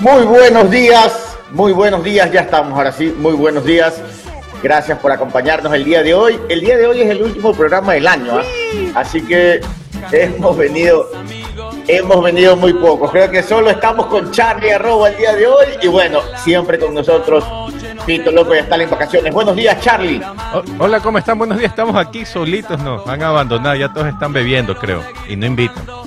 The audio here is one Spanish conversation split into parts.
Muy buenos días, muy buenos días, ya estamos ahora sí, muy buenos días. Gracias por acompañarnos el día de hoy. El día de hoy es el último programa del año, ¿ah? así que hemos venido, hemos venido muy poco. Creo que solo estamos con Charlie Arroba el día de hoy y bueno, siempre con nosotros. Pito López está en vacaciones. Buenos días, Charlie. hola, ¿cómo están? Buenos días. Estamos aquí solitos, nos han abandonado, ya todos están bebiendo, creo, y no invitan.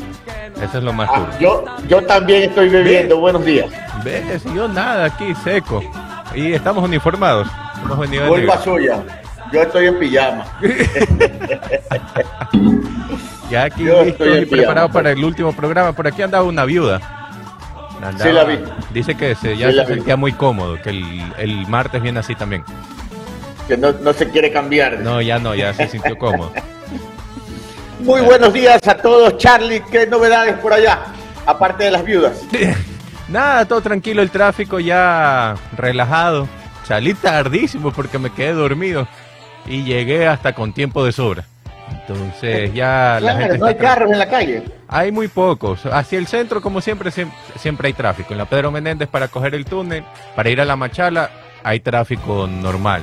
Eso es lo más ah, Yo, yo también estoy bebiendo. Buenos días. ¿Ves? Yo nada, aquí seco. Y estamos uniformados. Hemos venido Culpa suya. Yo estoy en pijama. ya aquí estoy preparado para el último programa. Por aquí andaba una viuda. sí, la vi. Dice que se, ya se sentía muy cómodo, que el, el, martes viene así también. Que no, no se quiere cambiar. No, ya no, ya se sintió cómodo. Muy buenos días a todos, Charlie. ¿Qué novedades por allá? Aparte de las viudas. Nada, todo tranquilo, el tráfico ya relajado. Salí tardísimo porque me quedé dormido y llegué hasta con tiempo de sobra. Entonces ya la gente no hay carros en la calle. Hay muy pocos. Hacia el centro, como siempre, siempre hay tráfico. En la Pedro Menéndez para coger el túnel, para ir a la Machala, hay tráfico normal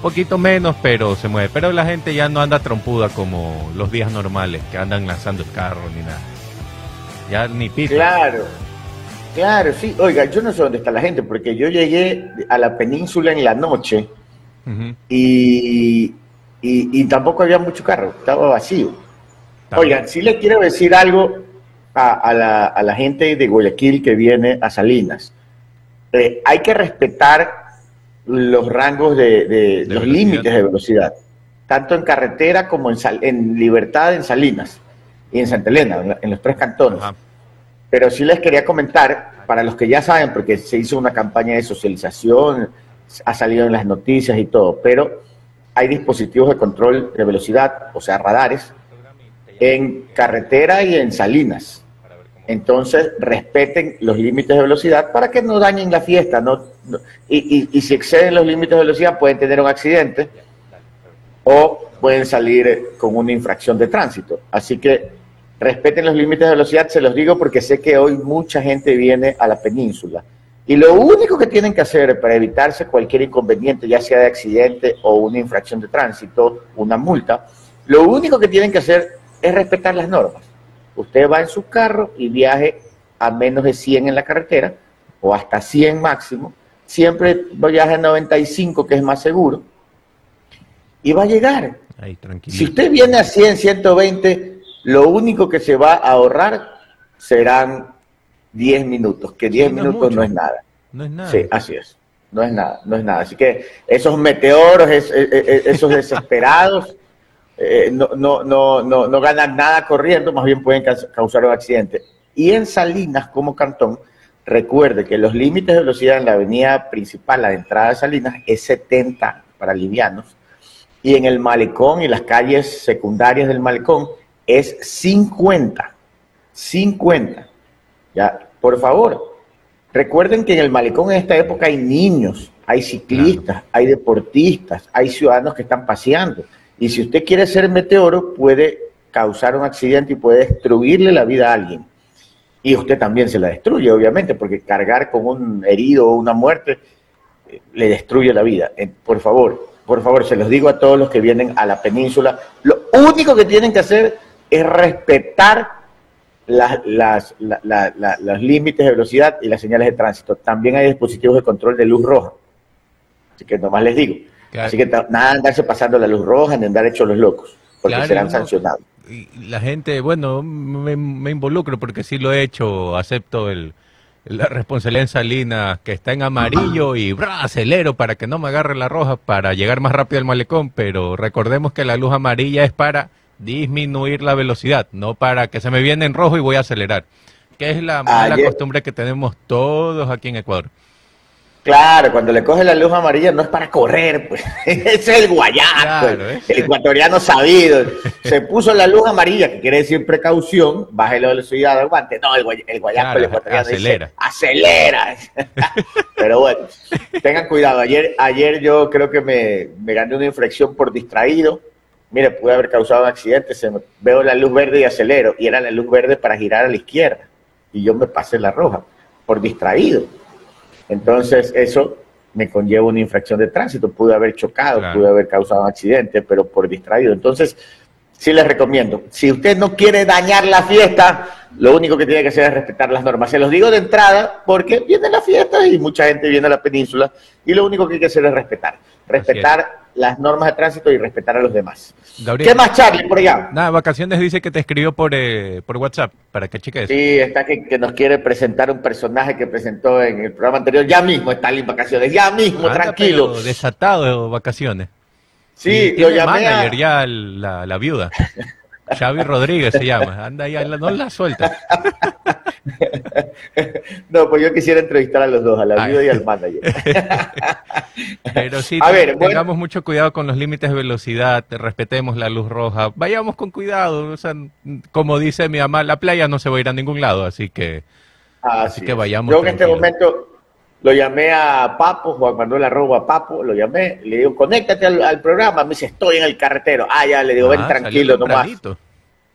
poquito menos, pero se mueve. Pero la gente ya no anda trompuda como los días normales, que andan lanzando el carro ni nada. Ya ni pisa. Claro, claro, sí. Oiga, yo no sé dónde está la gente, porque yo llegué a la península en la noche y, y, tampoco había mucho carro, estaba vacío. Oigan, sí le quiero decir algo a, la, a la gente de Guayaquil que viene a Salinas. Eh, hay que respetar los rangos de, los límites de velocidad, tanto en carretera como en, en Libertad, en Salinas y en Santa Elena, en, los tres cantones. Pero sí les quería comentar, para los que ya saben, porque se hizo una campaña de socialización, ha salido en las noticias y todo, pero hay dispositivos de control de velocidad, o sea, radares, en carretera y en Salinas. Entonces, respeten los límites de velocidad para que no dañen la fiesta. No, y, si exceden los límites de velocidad pueden tener un accidente o pueden salir con una infracción de tránsito. Así que respeten los límites de velocidad, se los digo porque sé que hoy mucha gente viene a la península. Y lo único que tienen que hacer para evitarse cualquier inconveniente, ya sea de accidente o una infracción de tránsito, una multa, lo único que tienen que hacer es respetar las normas usted va en su carro y viaje a menos de 100 en la carretera o hasta 100 máximo, siempre viaje a 95 que es más seguro y va a llegar. si usted viene a 100, 120, lo único que se va a ahorrar serán 10 minutos, que 10 minutos no es nada. No es nada. Sí, así es. No es nada, no es nada. Así que esos meteoros, esos desesperados, eh, no, no, no, no, no ganan nada corriendo, más bien pueden causar un accidente. Y en Salinas, como cantón, recuerde que los límites de velocidad en la avenida principal, la de entrada de Salinas, es 70 para livianos, y en el malecón y las calles secundarias del malecón es 50. 50. Ya, por favor, recuerden que en el malecón en esta época hay niños, hay ciclistas, hay deportistas, hay ciudadanos que están paseando. Y si usted quiere ser meteoro, puede causar un accidente y puede destruirle la vida a alguien. Y usted también se la destruye, obviamente, porque cargar con un herido o una muerte eh, le destruye la vida. Eh, por favor, por favor, se los digo a todos los que vienen a la península, lo único que tienen que hacer es respetar los límites de velocidad y las señales de tránsito. También hay dispositivos de control de luz roja. Así que nomás les digo. Así que nada andarse pasando la luz roja ni andar hechos los locos, porque serán sancionados. Y la gente, bueno, me, involucro porque sí lo he hecho, acepto el, la responsabilidad en Salinas que está en amarillo y acelero para que no me agarre la roja para llegar más rápido al malecón, pero recordemos que la luz amarilla es para disminuir la velocidad, no para que se me viene en rojo y voy a acelerar, que es la mala costumbre que tenemos todos aquí en Ecuador. Claro, cuando le coge la luz amarilla no es para correr, pues. Es el guayaco, el ecuatoriano sabido. Se puso la luz amarilla, que quiere decir precaución, baje la velocidad del guante. No, el, guayaco, el ecuatoriano acelera. acelera. Pero bueno, tengan cuidado. Ayer, ayer yo creo que me, me gané una infracción por distraído. Mire, pude haber causado un accidente. Se veo la luz verde y acelero. Y era la luz verde para girar a la izquierda. Y yo me pasé la roja por distraído Entonces, eso me conlleva una infracción de tránsito. Pude haber chocado, pude haber causado un accidente, pero por distraído. Entonces, sí les recomiendo. Si usted no quiere dañar la fiesta, lo único que tiene que hacer es respetar las normas. Se los digo de entrada porque viene la fiesta y mucha gente viene a la península y lo único que hay que hacer es respetar. Respetar las normas de tránsito y respetar a los demás. ¿Qué más, Charlie, por allá? Nada, Vacaciones dice que te escribió por, eh, por WhatsApp para que cheques. Sí, está que, que, nos quiere presentar un personaje que presentó en el programa anterior. Ya mismo está en Vacaciones, ya mismo, tranquilo. desatado de Vacaciones. Sí, lo llamé manager ya la, la viuda. Xavi Rodríguez se llama. Anda ahí, no la suelta. No, pues yo quisiera entrevistar a los dos, a la viuda y al manager. Pero sí, tengamos mucho cuidado con los límites de velocidad, respetemos la luz roja, vayamos con cuidado. O sea, como dice mi mamá, la playa no se va a ir a ningún lado, así que, así, que vayamos. Yo en este momento lo llamé a Papo, Juan Manuel arroba Papo, lo llamé, le digo, conéctate al, programa, me dice, estoy en el carretero. Ah, ya, le digo, ven ah, tranquilo nomás.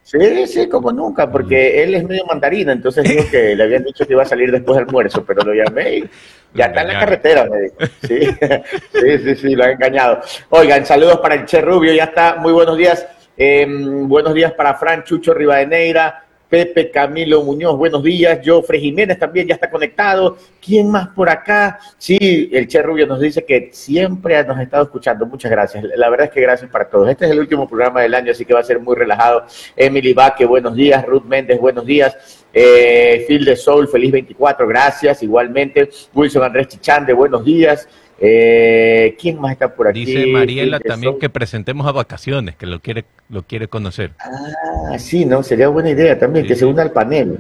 Sí, sí, como nunca, porque él es medio mandarina, entonces digo que le habían dicho que iba a salir después del almuerzo, pero lo llamé y ya está en la carretera, me dijo. Sí, sí, sí, sí, lo han engañado. Oigan, saludos para el Che Rubio, ya está, muy buenos días. Em, buenos días para Fran Chucho Rivadeneira, Pepe Camilo Muñoz, buenos días. Jofre Jiménez también ya está conectado. ¿Quién más por acá? Sí, el Che Rubio nos dice que siempre nos ha estado escuchando. Muchas gracias. La verdad es que gracias para todos. Este es el último programa del año, así que va a ser muy relajado. Emily Baque, buenos días. Ruth Méndez, buenos días. Eh, Phil de Soul, feliz 24, gracias. Igualmente. Wilson Andrés Chichande, buenos días. Eh, ¿Quién más está por aquí? Dice Mariela también que presentemos a vacaciones, que lo quiere, lo quiere conocer. Ah, sí, ¿no? Sería buena idea también, que se una al panel.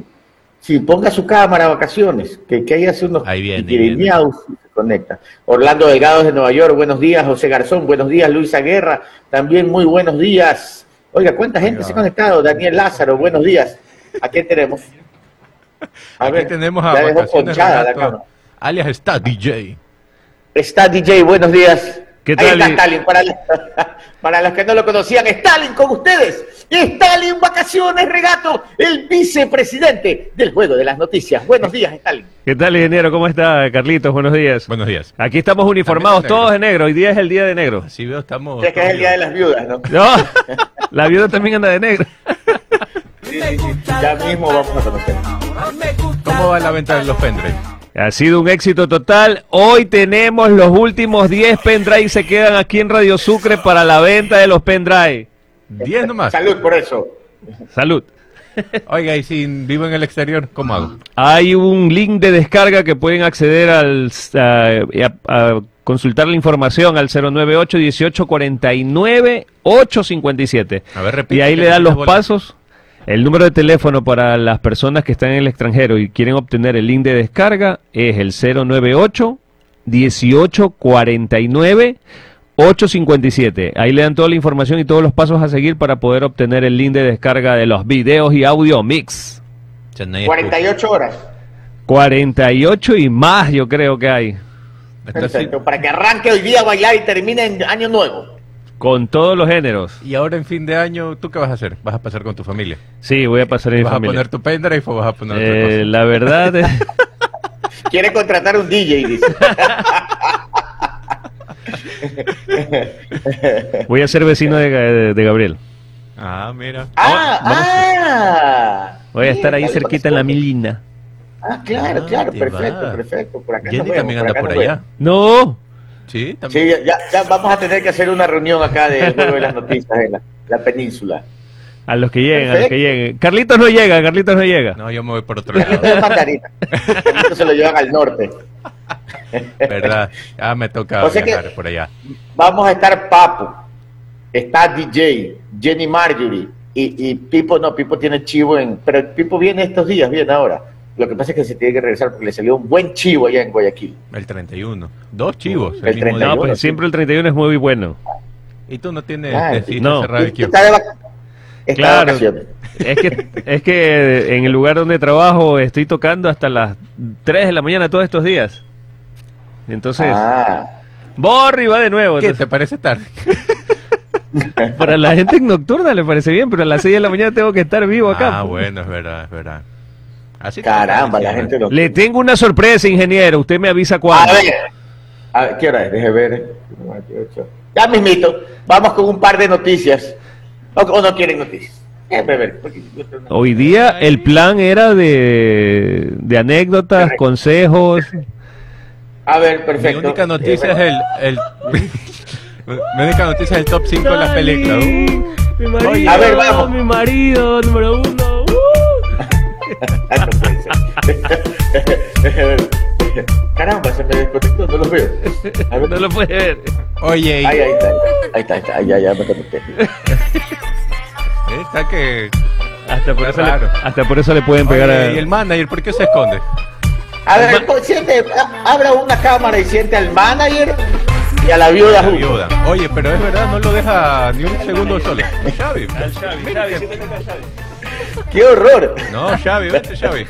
Sí, ponga su cámara a vacaciones, que, que ahí hace unos... Ahí viene, y se conecta. Orlando Delgado de Nueva York, buenos días. José Garzón, buenos días. Luisa Guerra, también muy buenos días. Oiga, ¿cuánta gente se ha conectado? Daniel Lázaro, buenos días. ¿A quién tenemos? A Aquí tenemos a vacaciones alias está DJ. Está DJ, buenos días. ¿Qué tal? Ahí está Stalin, para, para los que no lo conocían, Stalin con ustedes. Stalin Vacaciones Regato, el vicepresidente del Juego de las Noticias. Buenos días, Stalin. ¿Qué tal, ingeniero? ¿Cómo está, Carlitos? Buenos días. Buenos días. Aquí estamos uniformados todos de negro. Hoy día es el día de negro. Sí, veo, estamos. Es que es el día de las viudas, ¿no? No, la viuda también anda de negro. Ya mismo vamos a conocer. ¿Cómo va la venta de los pendrives? Ha sido un éxito total. Hoy tenemos los últimos 10 pendrive se quedan aquí en Radio Sucre para la venta de los pendrive. 10 nomás. Salud por eso. Salud. Oiga, y si vivo en el exterior, ¿cómo hago? Hay un link de descarga que pueden acceder al, a, consultar la información al 098 18 49 857. A ver, repite, y ahí le dan los pasos el número de teléfono para las personas que están en el extranjero y quieren obtener el link de descarga es el 098 1849 857. Ahí le dan toda la información y todos los pasos a seguir para poder obtener el link de descarga de los videos y audio mix. 48 horas. 48 y más yo creo que hay. Perfecto, para que arranque hoy día a bailar y termine en año nuevo. Con todos los géneros. Y ahora en fin de año, ¿tú qué vas a hacer? ¿Vas a pasar con tu familia? Sí, voy a pasar en mi familia. ¿Vas a poner tu pendrive o vas a poner otra eh, cosa? La verdad es... Quiere contratar un DJ, dice. voy a ser vecino de, Gabriel. Ah, mira. Ah, ah. Voy a estar ahí cerquita en la Milina. Ah, claro, claro, perfecto, perfecto. Por acá Jenny también anda por allá. No. Sí, también. Sí, ya, vamos a tener que hacer una reunión acá de de las noticias en la, península. A los que lleguen, a los que lleguen. Carlitos no llega, Carlitos no llega. No, yo me voy por otro lado. Carlitos se lo llevan al norte. Verdad, ya me toca viajar por allá. Vamos a estar Papo, está DJ, Jenny Marjorie y, y Pipo, no, Pipo tiene chivo en, pero Pipo viene estos días, viene ahora. Lo que pasa es que se tiene que regresar porque le salió un buen chivo allá en Guayaquil. El 31. Dos chivos. El, 31. No, pues siempre el 31 es muy bueno. ¿Y tú no tienes ah, no. Está de, está claro, es que, es que en el lugar donde trabajo estoy tocando hasta las 3 de la mañana todos estos días. Entonces, ah. Borri va de nuevo. ¿Qué te parece tarde? Para la gente nocturna le parece bien, pero a las 6 de la mañana tengo que estar vivo acá. Ah, bueno, es verdad, es verdad. Caramba, la gente lo... Le tengo una sorpresa, ingeniero. Usted me avisa cuándo. A ver, a ver ¿qué hora es? Deje ver. Ya mismito, vamos con un par de noticias. ¿O, no quieren noticias? Ver, Hoy día el plan era de, de anécdotas, consejos. A ver, perfecto. Mi única noticia es el, el mi única noticia es el top 5 de las películas. mi marido, a ver, vamos. Mi marido, número uno. Uh. Caramba, se me desconectó, no lo veo. No lo puede ver. Oye, ahí, ahí está, ahí está, ahí está, ya, ya me conecté. Está que. Hasta por, eso le, hasta por eso le pueden pegar a. ¿Y el manager por qué se esconde? A ver, siente, abra una cámara y siente al manager y a la viuda. La viuda. Oye, pero es verdad, no lo deja ni un segundo solo. Xavi. Al Xavi, Xavi, ¡Qué horror! No, Xavi, vete, Xavi.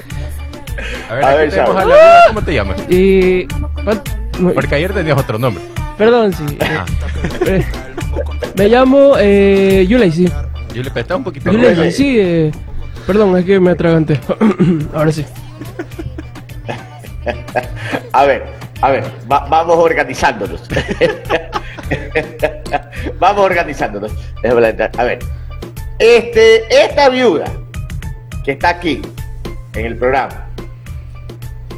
A ver, a ver Xavi. A la ¿cómo te llamas? Y... Porque ayer tenías otro nombre. Perdón, sí. Ah. Eh, me llamo eh, Yulei, sí. Yulei, pero está un poquito... Yulei, sí, eh, perdón, es que me atraganté. Ahora sí. A ver, a ver, vamos organizándonos. vamos organizándonos. A ver, este, esta viuda que está aquí en el programa,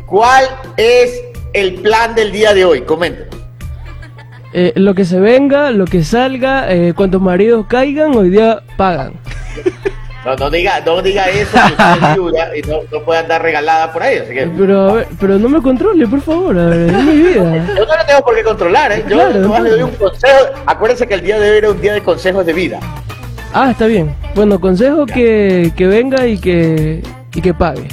¿cuál es el plan del día de hoy? Coméntanos. Eh, lo que se venga, lo que salga, eh, cuantos maridos caigan, hoy día pagan. No, no diga, no diga eso, que y no, no puede andar regalada por ahí. Así que, pero, pero no me controle, por favor, a ver, es mi vida. Yo no lo tengo por qué controlar, ¿eh? Yo claro, le doy un consejo. Acuérdense que el día de hoy era un día de consejos de vida. Ah, está bien. Bueno, consejo que, que venga y que, y que pague.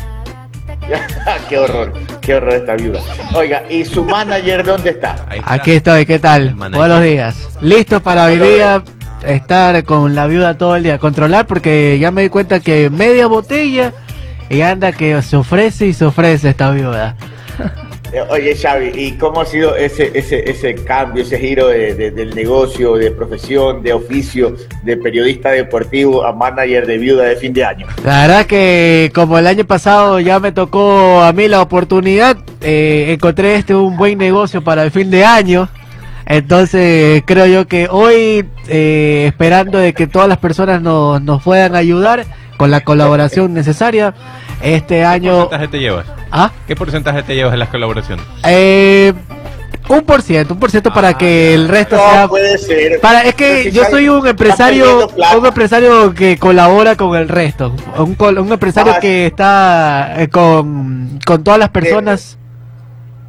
qué horror, qué horror esta viuda. Oiga, ¿y su manager dónde está? Aquí estoy, ¿qué tal? Buenos días. Listo para hoy día estar con la viuda todo el día, controlar porque ya me di cuenta que media botella y anda que se ofrece y se ofrece esta viuda. Eh, oye Xavi, ¿y cómo ha sido ese, ese, ese cambio, ese giro del negocio, de profesión, de oficio, de periodista deportivo a manager de viuda de fin de año? La verdad que como el año pasado ya me tocó a mí la oportunidad, eh, encontré este un buen negocio para el fin de año. Entonces creo yo que hoy, eh, esperando de que todas las personas nos, nos puedan ayudar con la colaboración necesaria, este año... ¿Qué porcentaje te llevas? ¿Ah? ¿Qué porcentaje te llevas en las colaboraciones? Eh, un por ciento, un por ciento para que el resto no, sea. puede ser. Para, es que yo soy un empresario, un empresario que colabora con el resto, un, un empresario que está eh, con, con todas las personas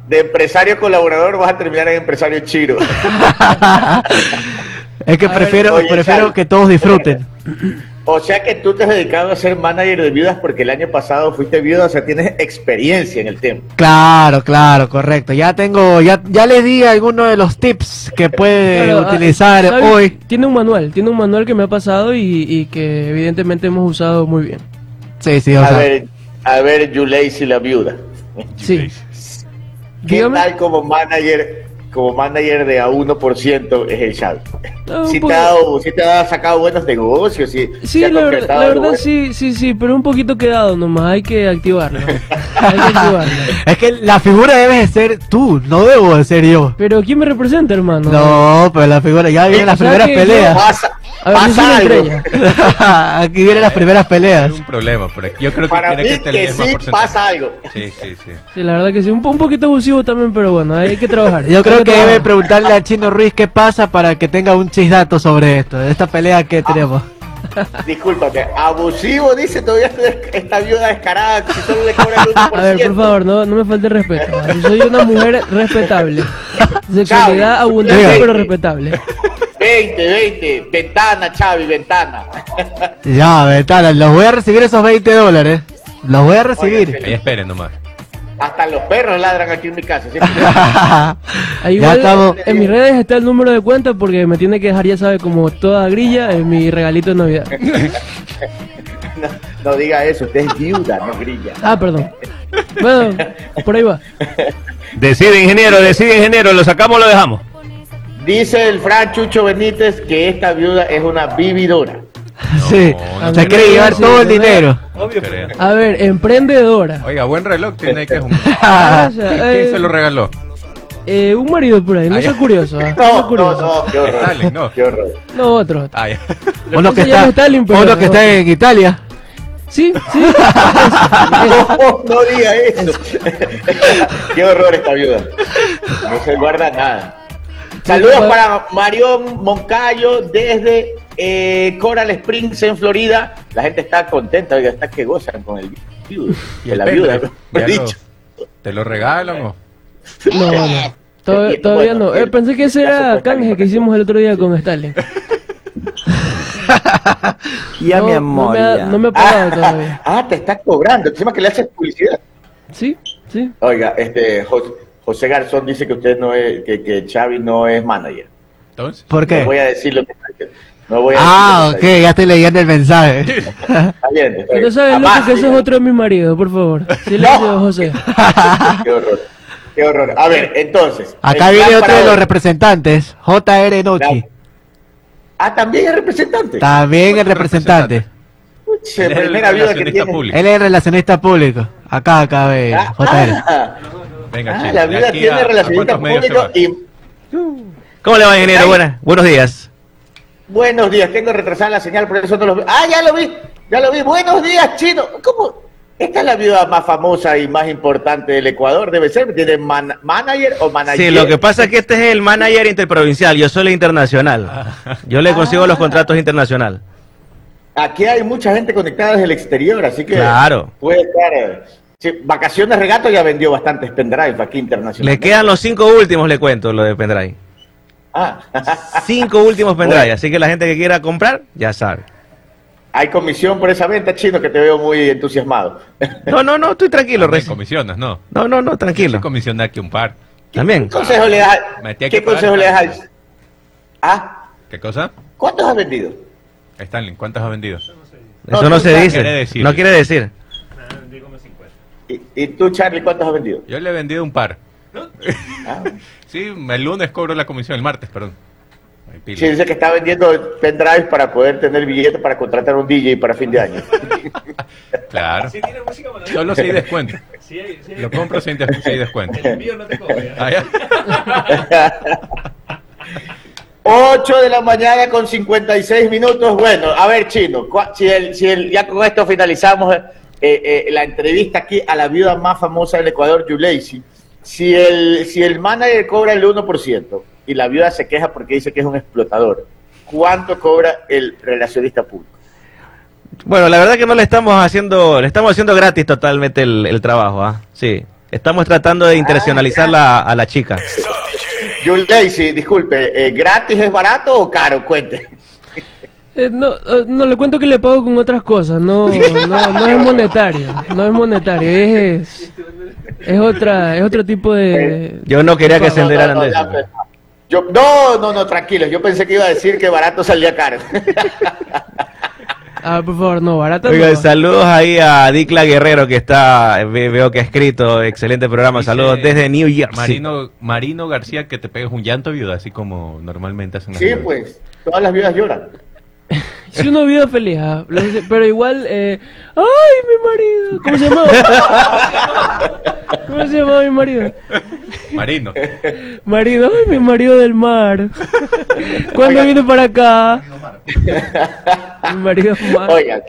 de empresario colaborador vas a terminar en empresario chiro. es que prefiero, prefiero que todos disfruten. O sea que tú te has dedicado a ser manager de viudas porque el año pasado fuiste viuda, o sea, tienes experiencia en el tema. Claro, claro, correcto. Ya tengo, ya, ya le di algunos de los tips que puede ah, utilizar hoy. Tiene un manual, tiene un manual que me ha pasado y, que evidentemente hemos usado muy bien. Sí, sí, o a ver, a ver, Yulei la viuda. Sí. ¿Qué tal como manager, como manager de a 1% es el Xavi? si, te ha dado, si te ha sacado buenos negocios, si, sí, la, verdad, la verdad sí, sí, sí, pero un poquito quedado nomás, hay que activarlo. hay que activarlo. es que la figura debe ser tú, no debo de ser yo. Pero ¿quién me representa, hermano? No, pero la figura, ya vienen las primeras peleas. A ver, pasa algo. Aquí vienen las primeras peleas. Es un problema, pero yo creo que Para tiene mí que, que sí pasa algo. Sí, sí, sí. Sí, la verdad que sí, un, un poquito abusivo también, pero bueno, hay que trabajar. Yo creo que, debe preguntarle a Chino Ruiz qué pasa para que tenga un chisdato sobre esto, de esta pelea que tenemos. Discúlpate, abusivo dice todavía esta viuda descarada si solo le cobra el 1%. A ver, por favor, no, no me falte respeto. Yo soy una mujer respetable. Sexualidad abundante pero respetable. 20, 20, ventana, Chavi, ventana. Ya, ventana, los voy a recibir esos 20 dólares. Los voy a recibir. Ahí esperen nomás. Hasta los perros ladran aquí en mi casa. Ahí ya estamos. En mis redes está el número de cuenta porque me tiene que dejar, ya sabe, como toda grilla, en mi regalito de Navidad. no, diga eso, usted es viuda, no grilla. Ah, perdón. Bueno, por ahí va. Decide, ingeniero, decide, ingeniero, lo sacamos o lo dejamos. Dice el Fran Chucho Benítez que esta viuda es una vividora. sí, se quiere llevar todo el dinero. Obvio. A ver, emprendedora. Oiga, buen reloj tiene que es un... Ah, ¿Quién, eh, se lo regaló? Eh, un marido por ahí, no soy curioso. ¿eh? No, no, curioso. no, qué horror. Stalin, no. Qué horror. No, otro. Ah, uno que está, Stalin, pero uno que está en Italia. Sí, sí. no, no diga eso. qué horror esta viuda. No se guarda nada. Saludos para Marión Moncayo desde eh, Coral Springs en Florida. La gente está contenta, oiga, está que gozan con el viudo. Y la viuda, dicho. ¿Te lo regalan o? No, no. Todavía, no. Eh, pensé que ese era canje que hicimos el otro día con Stalin. ya mi amor. No me, ha, pagado ah, todavía. Ah, te está cobrando. Encima que le haces publicidad. Sí, sí. Oiga, este José, Garzón dice que usted no es, que, que Xavi no es manager. ¿Entonces? ¿Por qué? No voy a decir lo que no voy a ah, ok, ya estoy leyendo el mensaje. Está bien. Está bien. sabes, loco, que ese es otro de mi marido, por favor. Silencio, José. Qué horror. Qué horror. A ver, entonces. Acá viene otro de los representantes, JR Nochi. Ah, también es representante. También es representante. Él es relacionista público. Él es relacionista público. Acá, acá ve, ah, JR. Ah, Venga, ah, la vida tiene relacionista público y... ¿Cómo le va, ingeniero? Buenas, buenos días. Buenos días, tengo retrasada la señal, por eso no lo vi. Ah, ya lo vi, ya lo vi. Buenos días, chino. ¿Cómo? Esta es la viuda más famosa y más importante del Ecuador, debe ser. ¿Tiene manager o manager? Sí, lo que pasa es que este es el manager interprovincial, yo soy el internacional. Ah. Yo le consigo los contratos internacional. Aquí hay mucha gente conectada desde el exterior, así que claro. puede estar. Sí, vacaciones Regato ya vendió bastantes pendrive aquí internacional. Le quedan los cinco últimos, le cuento, lo de pendrive. Ah. cinco últimos pendrive, así que la gente que quiera comprar, ya sabe. Hay comisión por esa venta, chino, que te veo muy entusiasmado. No, no, no, estoy tranquilo, Rey. comisionas, no? No, no, no, tranquilo. Comisiona aquí un par. También. ¿Qué consejo le das? ¿Qué consejo le das al... ¿Ah? ¿Qué cosa? ¿Cuántos has vendido? Stanley, ¿cuántos has vendido? Eso no, se dice. no quiere decir. ¿Y, ¿Y, tú, Charlie, cuántos has vendido? Yo le he vendido un par. Ah. sí, el lunes cobro la comisión, el martes, perdón. Sí, dice que está vendiendo pendrives para poder tener billetes para contratar un DJ para fin de año. claro. Solo si hay descuento. Lo compro sin, descuento. El envío no te cobra. Ah, 8 de la mañana con 56 minutos. Bueno, a ver, Chino, si, el, si el, ya con esto finalizamos eh, eh, la entrevista aquí a la viuda más famosa del Ecuador, Yulacy. Si el, si el manager cobra el 1%, y la viuda se queja porque dice que es un explotador. ¿Cuánto cobra el relacionista público? Bueno, la verdad que no le estamos haciendo, le estamos haciendo gratis totalmente el, trabajo, ¿ah? Sí, estamos tratando de ah, internacionalizar a la chica. Jules Daisy, disculpe, eh, ¿gratis es barato o caro? Cuente. Eh, no, eh, no, le cuento que le pago con otras cosas, no, no, no es monetario, no es monetario, es, es otra, es otro tipo de... Yo no quería que se enteraran de eso. Yo, no, no, no, tranquilo. Yo pensé que iba a decir que barato salía caro. Ah, por favor, no, barato. Oiga, saludos ahí a Dicla Guerrero que está, veo que ha escrito, excelente programa, saludos desde New York. Marino, Marino García, que te pegues un llanto viuda, así como normalmente hacen las Sí, pues, todas las viudas lloran. Si uno vive feliz, ah, pero igual, eh, ¡ay, mi marido! ¿Cómo se llamaba? ¿Cómo se llamaba mi marido? Marino. Marido, ay, mi marido del mar. ¿Cuándo viene para acá? mi marido del mar. Oiga,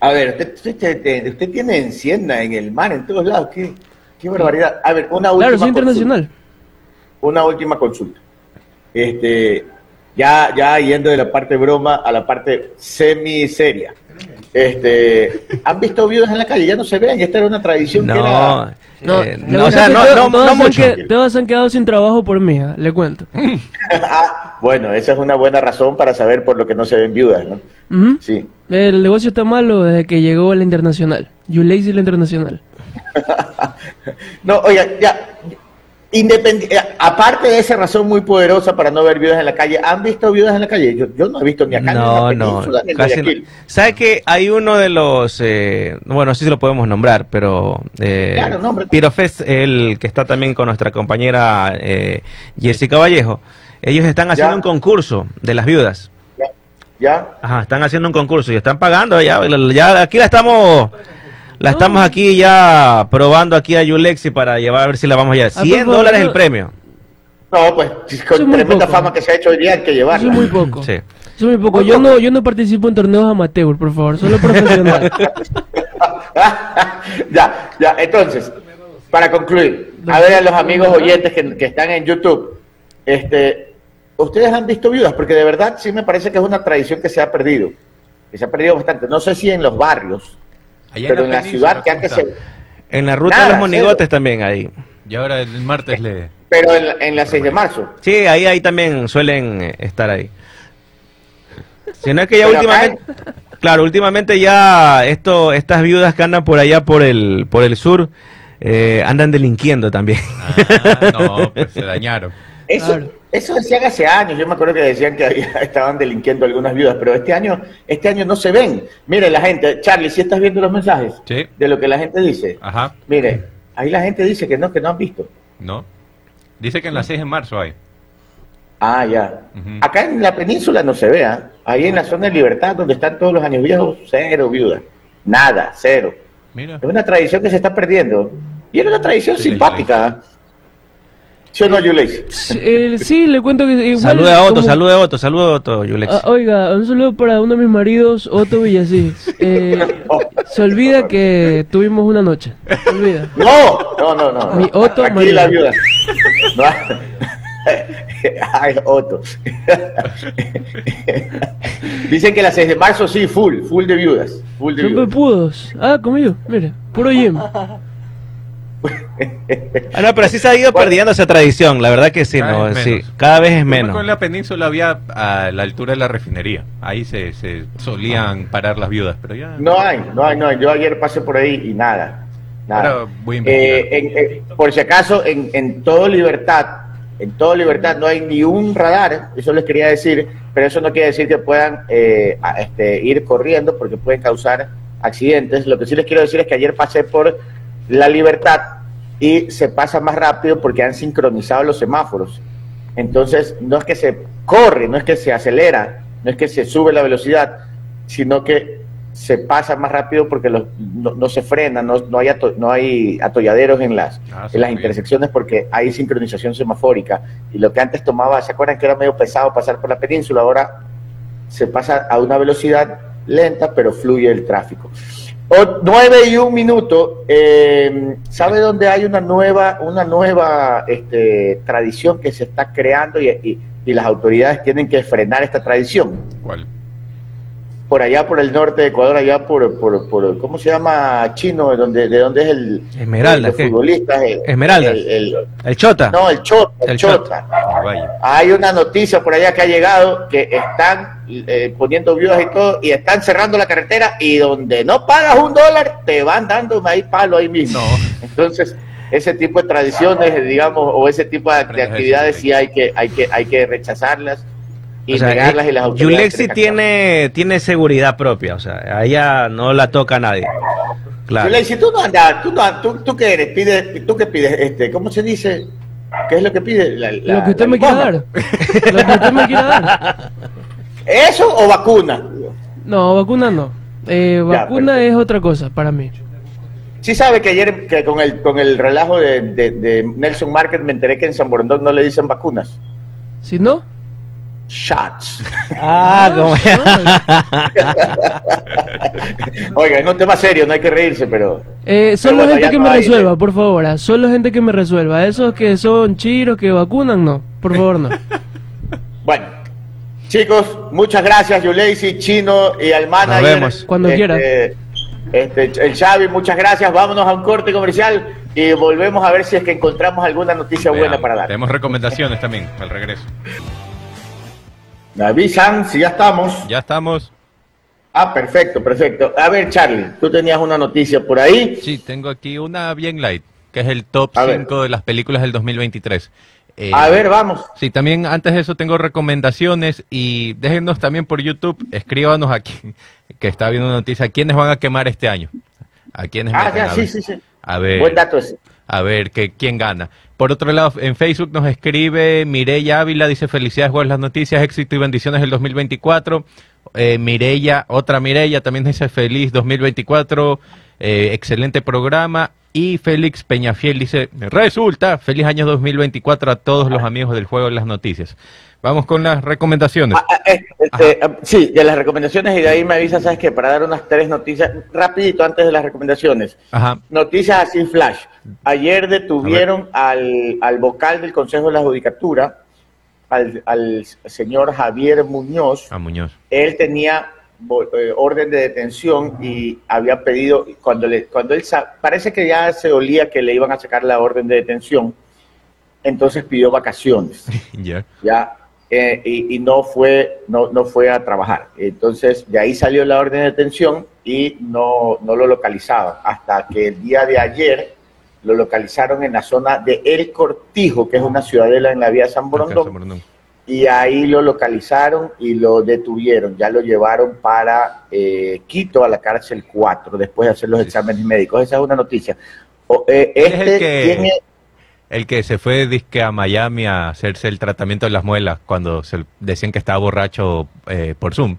a ver, usted, tiene encienda en el mar, en todos lados. Qué, qué barbaridad. A ver, una última. Claro, soy internacional. Una última consulta. Este, ya, ya yendo de la parte broma a la parte semi-seria. Este, ¿Han visto viudas en la calle? Ya no se ven, esta era una tradición no, que era... No, eh, no, o sea, no, no, no mucho. Que, todos han quedado sin trabajo por mí, ¿eh? le cuento. ah, bueno, esa es una buena razón para saber por lo que no se ven viudas, ¿no? Sí. El negocio está malo desde que llegó la internacional. You lazy la internacional. no, oiga, ya, Independiente, eh, aparte de esa razón muy poderosa para no ver viudas en la calle, ¿han visto viudas en la calle? Yo, yo no he visto ni acá no, ni en no, casi no. ¿Sabe que hay uno de los, eh, bueno, sí se lo podemos nombrar, pero eh, claro, Pirofest, el que está también con nuestra compañera eh, Jessica Vallejo, ellos están haciendo un concurso de las viudas. ¿ya? Ajá, están haciendo un concurso y están pagando ya, ya aquí la estamos la estamos aquí ya probando aquí a Yulexi para llevar a ver si la vamos a llevar. 100 ah, dólares el premio. No, pues con tremenda fama que se ha hecho hoy día hay que llevarla. Eso es muy poco. Sí. Eso es muy poco. Yo no, yo no participo en torneos amateur, por favor, solo profesional. ya, ya, entonces, para concluir, a ver a los amigos oyentes que, que están en YouTube, este, ustedes han visto viudas, porque de verdad sí me parece que es una tradición que se ha perdido, que se ha perdido bastante. No sé si en los barrios, pero en la, ciudad que antes se... En la ruta de los monigotes también ahí. Y ahora el martes le... Pero en, en la 6 de marzo. Sí, ahí, ahí también suelen eh, estar ahí. Si no es que ya últimamente... Claro, últimamente ya esto, estas viudas que andan por allá por el, por el sur, eh, andan delinquiendo también. Ah, no, pues se dañaron. Eso, eso decían hace años, yo me acuerdo que decían que estaban delinquiendo algunas viudas, pero este año, este año no se ven. Mire la gente, Charlie, si estás viendo los mensajes de lo que la gente dice, Ajá. mire, ahí la gente dice que no, que no han visto. No. Dice que en la 6 de marzo hay. Ah, ya. Acá en la península no se vea. ¿ah? Ahí en la zona de libertad, donde están todos los años viejos, cero viudas. Nada, cero. Mira. Es una tradición que se está perdiendo. Y era una tradición simpática. ¿Sí o no, Yulex? sí, le cuento que... Saluda a Otto, saluda a Otto, saluda a Otto, Yulex. Ah, oiga, un saludo para uno de mis maridos, Otto Villasís. Eh, Se olvida que tuvimos una noche. Se olvida. No, no, no, no. Mi Otto Aquí la viuda. Ay, Otto. Dicen que la 6 de marzo sí, full, full de viudas. Full de viudas. pudos. Ah, conmigo, mira, puro gym. Ah, no, pero sí se ha ido perdiendo esa tradición, la verdad que sí, no, sí, cada vez es menos. En la península había a la altura de la refinería, ahí se, solían parar las viudas, pero ya... No hay, no hay, no hay, yo ayer pasé por ahí y nada, nada. Eh, por si acaso, en, en todo libertad, en todo libertad no hay ni un radar, eso les quería decir, pero eso no quiere decir que puedan eh, este, ir corriendo porque pueden causar accidentes. Lo que sí les quiero decir es que ayer pasé por la libertad y se pasa más rápido porque han sincronizado los semáforos. Entonces, no es que se corre, no es que se acelera, no es que se sube la velocidad, sino que se pasa más rápido porque no, se frena, no, no, hay no hay atolladeros en las, ah, en las intersecciones porque hay sincronización semafórica. Y lo que antes tomaba, ¿se acuerdan que era medio pesado pasar por la península? Ahora se pasa a una velocidad lenta, pero fluye el tráfico. O, 9 y un minuto. Eh, ¿Sabe dónde hay una nueva, una nueva este, tradición que se está creando y, y, las autoridades tienen que frenar esta tradición? ¿Cuál? Por allá por el norte de Ecuador, allá por, por, por ¿cómo se llama? Chino, donde, de dónde es el, Esmeralda, el, futbolista. Esmeralda. El, Chota. No, el Chota. El, Chota. Hay una noticia por allá que ha llegado que están eh, poniendo viudas y todo y están cerrando la carretera y donde no pagas un dólar te van dando ahí palo ahí mismo. Entonces, ese tipo de tradiciones, digamos, o ese tipo de, actividades sí hay que, hay que, hay que rechazarlas y negarlas y las Yulexi tiene, tiene seguridad propia, o sea, a ella no la toca a nadie. Claro. Yulexi, tú no andas, tú, no, tú, tú qué eres, pides, tú qué pides, este, ¿cómo se dice? ¿Qué es lo que pide? lo que usted me quiera dar. lo que usted me quiera dar. ¿Eso o vacuna? No, vacuna no. Eh, vacuna es otra cosa para mí. Sí sabe que ayer que con el con el relajo de, de, Nelson Market me enteré que en San Borondón no le dicen vacunas. ¿Sí no? Shots. Ah, como... Oiga, es un tema serio, no hay que reírse, pero... Eh, solo gente que me resuelva, por favor. Ah, solo gente que me resuelva. Esos que son chiros, que vacunan, no. Por favor, no. bueno, chicos, muchas gracias, Yuleisi, Chino y al manager. Nos vemos. Cuando este, quiera. Este, el Xavi, muchas gracias. Vámonos a un corte comercial y volvemos a ver si es que encontramos alguna noticia buena para dar. Tenemos recomendaciones también al regreso. Me avisan si ya estamos. Ya estamos. Ah, perfecto, perfecto. A ver, Charlie, tú tenías una noticia por ahí. Sí, tengo aquí una bien light, que es el top 5 de las películas del 2023. Eh, a ver, vamos. Sí, también antes de eso tengo recomendaciones y déjenos también por YouTube, escríbanos aquí, que está viendo una noticia, ¿quiénes van a quemar este año? ¿A quiénes Ah, ya, sí, sí, sí. A ver. Buen dato ese. A ver que, quién gana. Por otro lado, en Facebook nos escribe Mireya Ávila, dice felicidades, buenas las noticias, éxito y bendiciones del 2024. Eh, Mireya, otra Mireya, también dice feliz 2024, eh, excelente programa. Y Félix Peñafiel dice, resulta, feliz año 2024 a todos los amigos del juego de las noticias. Vamos con las recomendaciones. Ah, ah, eh, este, ah, sí, de las recomendaciones y de ahí me avisas, ¿sabes qué? Para dar unas tres noticias, rapidito antes de las recomendaciones. Noticias así flash. Ayer detuvieron al, al, vocal del Consejo de la Judicatura, al, al señor Javier Muñoz. A Muñoz. Él tenía eh, orden de detención y había pedido, cuando, le, cuando él, parece que ya se olía que le iban a sacar la orden de detención, entonces pidió vacaciones. Ya eh, y, no, fue, no, no fue a trabajar. Entonces, de ahí salió la orden de detención y no, no lo localizaban. Hasta que el día de ayer lo localizaron en la zona de El Cortijo, que es una ciudadela en la vía San Borondón. Y ahí lo localizaron y lo detuvieron. Ya lo llevaron para eh, Quito, a la cárcel 4, después de hacer los exámenes médicos. Esa es una noticia. Eh, este tiene el que se fue disque a Miami a hacerse el tratamiento de las muelas cuando se decían que estaba borracho eh, por Zoom.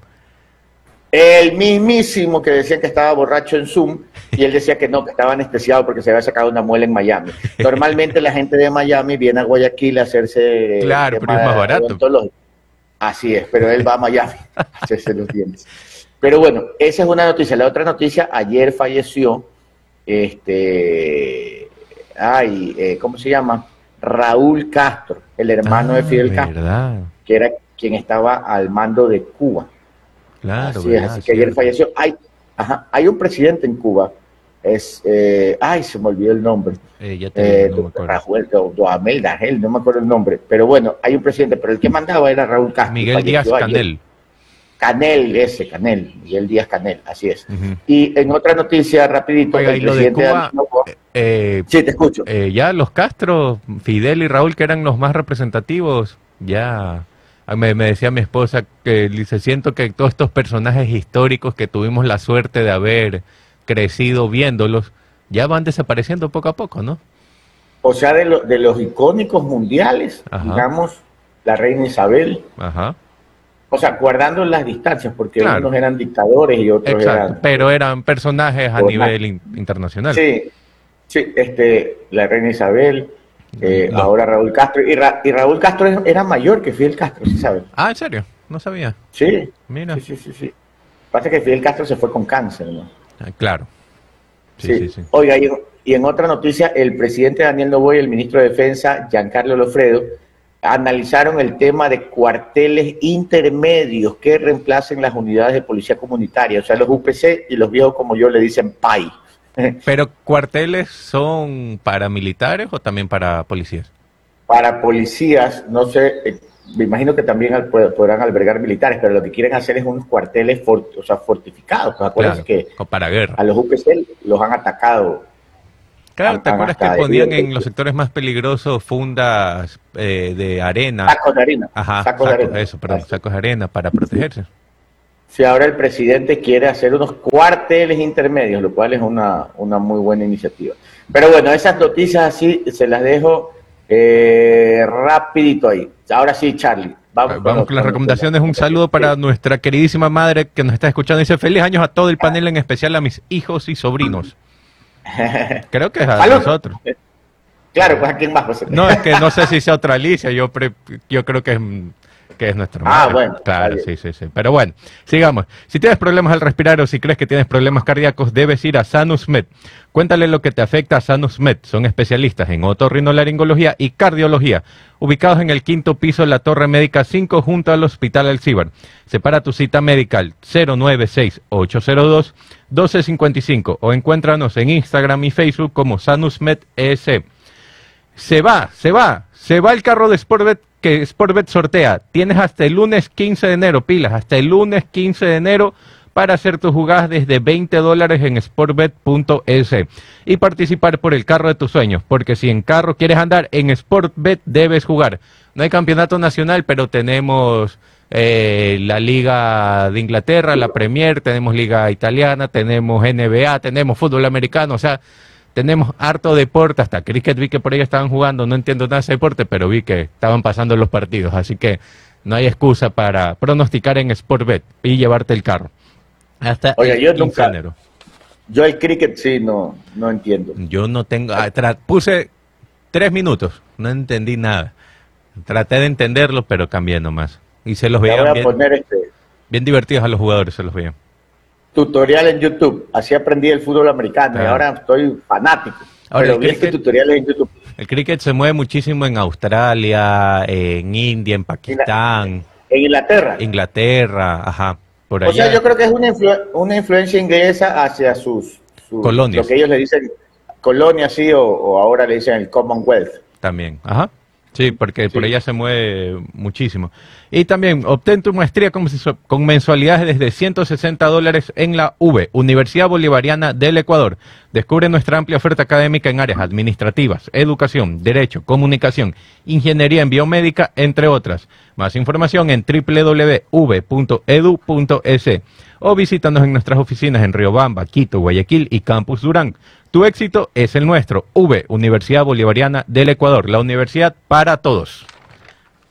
El mismísimo que decía que estaba borracho en Zoom y él decía que no, que estaba anestesiado porque se había sacado una muela en Miami. Normalmente la gente de Miami viene a Guayaquil a hacerse... Claro, pero es más barato. Así es, pero él va a Miami a hacerse los dientes. Pero bueno, esa es una noticia. La otra noticia, ayer falleció este ay, eh, ¿cómo se llama? Raúl Castro, el hermano de ah, Fidel Castro, que era quien estaba al mando de Cuba. Claro, así, es, así que ayer falleció. Hay, ajá, hay un presidente en Cuba, es, eh, ay, se me olvidó el nombre. Eh, ya te eh, no me acuerdo el nombre, pero bueno, hay un presidente, pero el que mandaba era Raúl Castro. Miguel Díaz Canel. Canel, ese, Canel, Miguel Díaz Canel, así es. Y en otra noticia, rapidito, el presidente de Cuba, eh, sí, te escucho. Eh, ya los Castro, Fidel y Raúl, que eran los más representativos, ya me, decía mi esposa que se siento que todos estos personajes históricos que tuvimos la suerte de haber crecido viéndolos, ya van desapareciendo poco a poco, ¿no? O sea, de, de los icónicos mundiales, digamos, la reina Isabel, Ajá o sea, guardando las distancias, porque unos eran dictadores y otros eran... Pero eran personajes a nivel internacional. Sí, sí, este, la reina Isabel, eh, ahora Raúl Castro. Y, Raúl Castro era mayor que Fidel Castro, ¿sí sabes? Ah, ¿en serio? No sabía. Sí. Mira. Sí, sí, sí. Pasa que Fidel Castro se fue con cáncer, ¿no? Ah, claro. Sí, sí, sí. Oiga, y, y en otra noticia, el presidente Daniel Novoy y el ministro de Defensa, Giancarlo Lofredo, analizaron el tema de cuarteles intermedios que reemplacen las unidades de policía comunitaria, o sea, los UPC y los viejos como yo le dicen PAI. ¿Pero cuarteles son para militares o también para policías? Para policías, no sé, eh, me imagino que también podrán albergar militares, pero lo que quieren hacer es unos cuarteles o sea, fortificados. Acuérdense que para guerra. a los UPC los han atacado Claro, ¿te acuerdas que ponían en los sectores más peligrosos fundas eh, de arena? Sacos de arena. Ajá, sacos, de arena. Eso, perdón, sacos de arena para protegerse. Sí, ahora el presidente quiere hacer unos cuarteles intermedios, lo cual es una, una muy buena iniciativa. Pero bueno, esas noticias así se las dejo eh, rapidito ahí. Ahora sí, Charlie. Vamos, vamos con, las recomendaciones. Un saludo para nuestra queridísima madre que nos está escuchando. Dice feliz años a todo el panel, en especial a mis hijos y sobrinos. Creo que es a nosotros. Claro, pues a quién más, José. No, es que no sé si sea otra Alicia, yo, yo creo que es, que es nuestro Ah, bueno. Claro, sí, sí, sí. Pero bueno, sigamos. Si tienes problemas al respirar o si crees que tienes problemas cardíacos, debes ir a Sanus Med. Cuéntale lo que te afecta a Sanus Med. Son especialistas en otorrinolaringología y cardiología, ubicados en el quinto piso de la Torre Médica 5 junto al Hospital Alcibar. Separa tu cita medical 096 802 1255 o encuéntranos en Instagram y Facebook como SanusMed ES. Se va, se va, se va el carro de Sportbet que Sportbet sortea. Tienes hasta el lunes 15 de enero, pilas, hasta el lunes 15 de enero para hacer tus jugadas desde 20 dólares en sportbet.es y participar por el carro de tus sueños, porque si en carro quieres andar en Sportbet debes jugar. No hay campeonato nacional, pero tenemos eh, la Liga de Inglaterra, la Premier, tenemos Liga Italiana, tenemos NBA, tenemos fútbol americano, o sea, tenemos harto deporte, hasta cricket vi que por ahí estaban jugando, no entiendo nada de ese deporte, pero vi que estaban pasando los partidos, así que no hay excusa para pronosticar en Sportbet y llevarte el carro. Hasta Oye, yo nunca, yo el cricket sí no, no entiendo. Yo no tengo, ah, puse tres minutos, no entendí nada. Traté de entenderlo, pero cambié nomás. Y se los veía bien, este bien divertidos a los jugadores, se los veía tutorial en YouTube. Así aprendí el fútbol americano y ahora estoy fanático. Ahora, pero este tutoriales en YouTube. El cricket se mueve muchísimo en Australia, en India, en Pakistán. En, Inglaterra. Inglaterra, ajá. Por allá. O sea, yo creo que es una, una influencia inglesa hacia sus, colonias. Lo que ellos le dicen colonia, sí, o ahora le dicen el Commonwealth. También, ajá. Sí, porque por ella se mueve muchísimo. Y también obtén tu maestría con, mensualidades desde 160 dólares en la V, Universidad Bolivariana del Ecuador. Descubre nuestra amplia oferta académica en áreas administrativas, educación, derecho, comunicación, ingeniería en biomédica, entre otras. Más información en www.v.edu.es o visítanos en nuestras oficinas en Riobamba, Quito, Guayaquil y Campus Durán. Tu éxito es el nuestro. V, Universidad Bolivariana del Ecuador, la universidad para todos.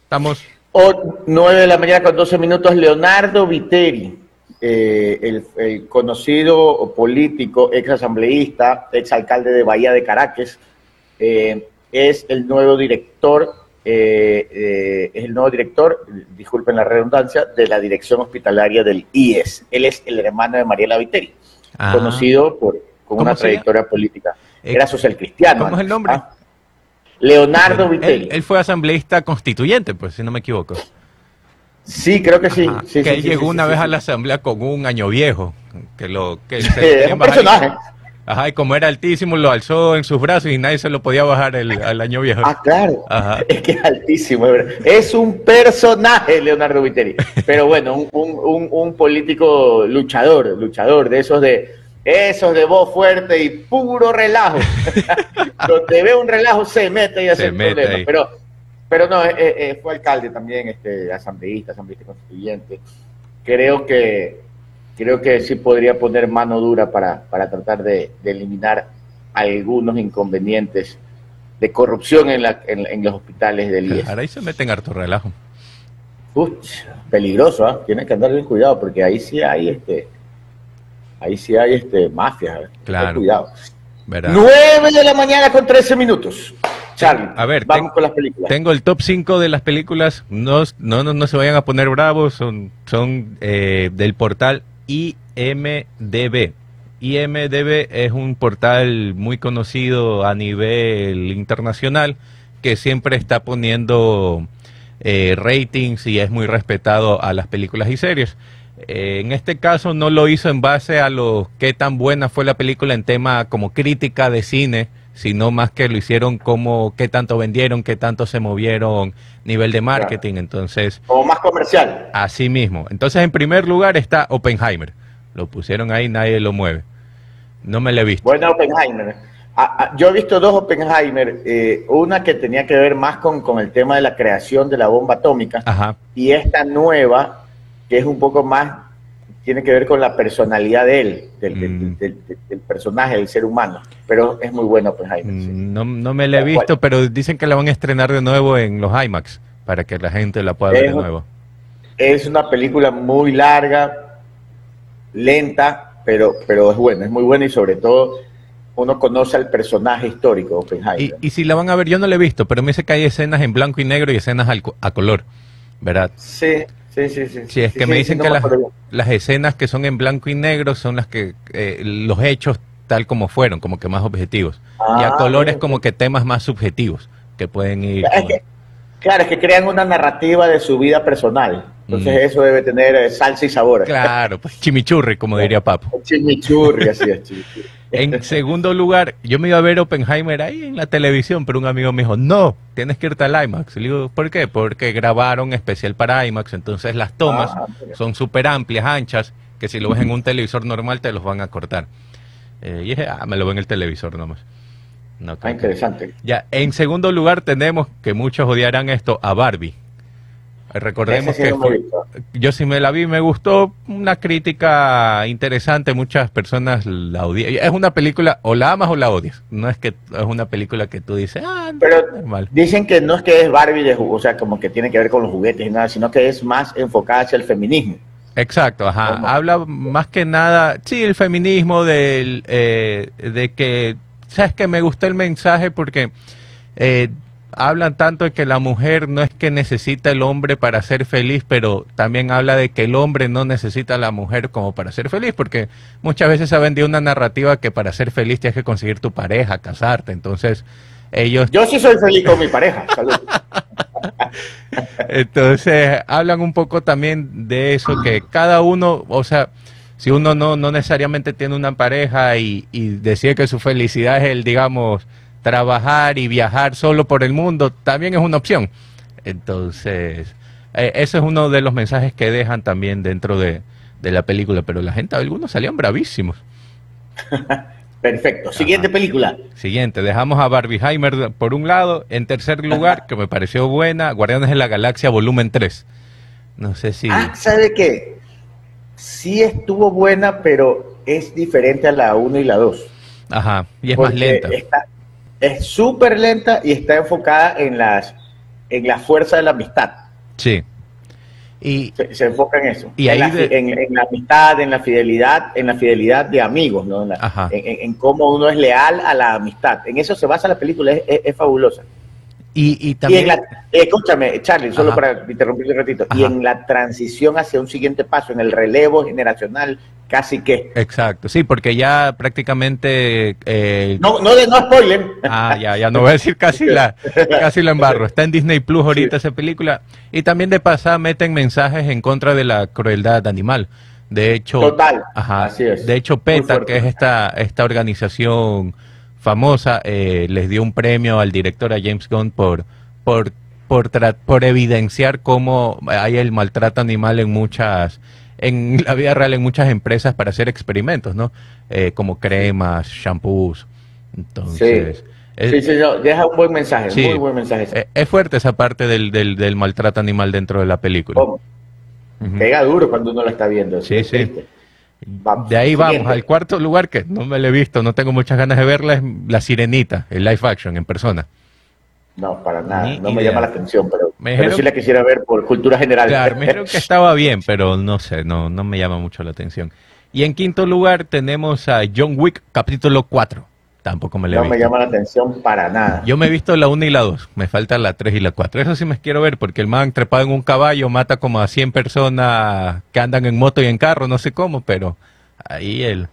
Estamos. O, 9 de la mañana con 12 minutos, Leonardo Viteri, eh, el, conocido político, ex asambleísta, ex alcalde de Bahía de Caracas, eh, es el nuevo director, eh, es el nuevo director, disculpen la redundancia, de la dirección hospitalaria del IES. Él es el hermano de Mariela Viteri, ah. conocido por con una trayectoria política. Eh, Era social cristiano. ¿Cómo es el nombre? ¿ah? Leonardo Vitelli. Él, fue asambleísta constituyente, pues, si no me equivoco. Sí, creo que sí. que él llegó una vez a la asamblea con un año viejo. Que lo, que es un personaje. Ajá, y como era altísimo, lo alzó en sus brazos y nadie se lo podía bajar el, al año viejo. Ah, claro. Es que es altísimo, es, un personaje, Leonardo Viteri. Pero bueno, un, un, un político luchador, luchador, de esos de eso de voz fuerte y puro relajo. Donde ve un relajo se mete y hace el problema. Pero, pero no, eh, eh, fue alcalde también, este, asambleísta, asambleísta constituyente. Creo que, creo que sí podría poner mano dura para, para tratar de, eliminar algunos inconvenientes de corrupción en, la, en, los hospitales del IES. Ahora ahí se meten harto relajo. peligroso, ¿ah? Tienen que andar bien cuidado porque ahí sí hay este ahí sí hay este mafia. Claro. Cuidado. 9 de la mañana con 13 minutos. Charlie, a ver, vamos con las películas. Tengo el top 5 de las películas. No, no, no, se vayan a poner bravos. Son, son eh, del portal IMDB. IMDB es un portal muy conocido a nivel internacional que siempre está poniendo eh, ratings y es muy respetado a las películas y series. Eh, en este caso no lo hizo en base a lo qué tan buena fue la película en tema como crítica de cine, sino más que lo hicieron como qué tanto vendieron, qué tanto se movieron, nivel de marketing, entonces... Como más comercial. Así mismo. Entonces en primer lugar está Oppenheimer. Lo pusieron ahí, nadie lo mueve. No me lo he visto. Bueno, Oppenheimer. Ah, ah, yo he visto dos Oppenheimer, eh, una que tenía que ver más con, con, el tema de la creación de la bomba atómica Ajá. y esta nueva que es un poco más, tiene que ver con la personalidad de él, del, mm. personaje, del ser humano. Pero es muy bueno, pues, Jaime. Mm, no, no me la he visto, pero dicen que la van a estrenar de nuevo en los IMAX, para que la gente la pueda ver de nuevo. Es una película muy larga, lenta, pero, pero es buena, es muy buena y sobre todo uno conoce al personaje histórico, Oppenheimer. Y, y si la van a ver, yo no la he visto, pero me dice que hay escenas en blanco y negro y escenas a color, ¿verdad? Sí, Sí, sí, sí. Sí, es que me dicen que las, escenas que son en blanco y negro son las que eh, los hechos tal como fueron, como que más objetivos. y a ah, colores como que temas más subjetivos que pueden ir. claro, es que crean una narrativa de su vida personal. Entonces mm. eso debe tener eh, salsa y sabor. Claro, pues chimichurri, como diría Papo. Chimichurri, así es, chimichurri. En segundo lugar, yo me iba a ver Oppenheimer ahí en la televisión, pero un amigo me dijo, no, tienes que irte al IMAX. le digo, ¿por qué? Porque grabaron especial para IMAX, entonces las tomas ah, son súper amplias, anchas, que si lo ves en un televisor normal te los van a cortar. Eh, y dije, ah, me lo ven en el televisor nomás. No, ah, interesante. Ya, en segundo lugar tenemos, que muchos odiarán esto, a Barbie. Recordemos que yo sí me la vi, me gustó, una crítica interesante, muchas personas la odian. Es una película, o la amas o la odias, no es que es una película que tú dices, ah, pero dicen que no es que es Barbie, de, o sea, como que tiene que ver con los juguetes y nada, sino que es más enfocada hacia el feminismo. Exacto, ajá. Habla más que nada, sí, el feminismo, del, eh, de que, sabes que me gustó el mensaje porque eh, hablan tanto de que la mujer no es que necesita el hombre para ser feliz, pero también habla de que el hombre no necesita a la mujer como para ser feliz, porque muchas veces se ha vendido una narrativa que para ser feliz tienes que conseguir tu pareja, casarte, entonces ellos... Yo sí soy feliz con mi pareja, salud. entonces hablan un poco también de eso, que cada uno, o sea, si uno no, no necesariamente tiene una pareja y, y decide que su felicidad es el, digamos, trabajar y viajar solo por el mundo también es una opción. Entonces, eh, ese es uno de los mensajes que dejan también dentro de, la película, pero la gente, algunos salían bravísimos. Perfecto. Siguiente película. Siguiente, dejamos a Barbieheimer por un lado. En tercer lugar, que me pareció buena, Guardianes de la Galaxia Volumen 3. No sé si... Ah, ¿sabe qué? Sí estuvo buena, pero es diferente a la 1 y la 2. Ajá, y es más lenta es súper lenta y está enfocada en las en la fuerza de la amistad. Sí. Y, se, enfoca en eso. Y en, la, en, la, amistad, en la fidelidad, en la fidelidad de amigos, ¿no? En, cómo uno es leal a la amistad. En eso se basa la película, es, fabulosa. Y, y también. Eh, escúchame, Charlie, solo para interrumpir un ratito. Y en la transición hacia un siguiente paso, en el relevo generacional, casi que. Exacto, sí, porque ya prácticamente... Eh, no, no, no spoiler. Ah, ya, ya no voy a decir casi la, casi la embarro. Está en Disney Plus ahorita esa película. Y también de pasada meten mensajes en contra de la crueldad animal. De hecho, Total. Ajá, así es. De hecho, PETA, que es esta, esta organización famosa, eh, les dio un premio al director, a James Gunn, por, por, por, por evidenciar cómo hay el maltrato animal en muchas en la vida real en muchas empresas para hacer experimentos, ¿no? Eh, como cremas, shampoos. Entonces. Sí. sí, deja un buen mensaje, muy buen mensaje. Eh, es, fuerte esa parte del, del, maltrato animal dentro de la película. Pega duro cuando uno la está viendo. Sí, sí. de ahí vamos al cuarto lugar que no me lo he visto, no tengo muchas ganas de verla, es La Sirenita, el live action en persona. No, para nada. no me llama la atención, pero, me sí la quisiera ver por cultura general. Claro, me dijeron que estaba bien, pero no sé, no, no me llama mucho la atención. Y en quinto lugar tenemos a John Wick, capítulo 4. Tampoco me le No me llama la atención para nada. Yo me he visto la 1 y la 2, me faltan la 3 y la 4. Eso sí me quiero ver, porque el man trepado en un caballo mata como a 100 personas que andan en moto y en carro, no sé cómo, pero ahí él,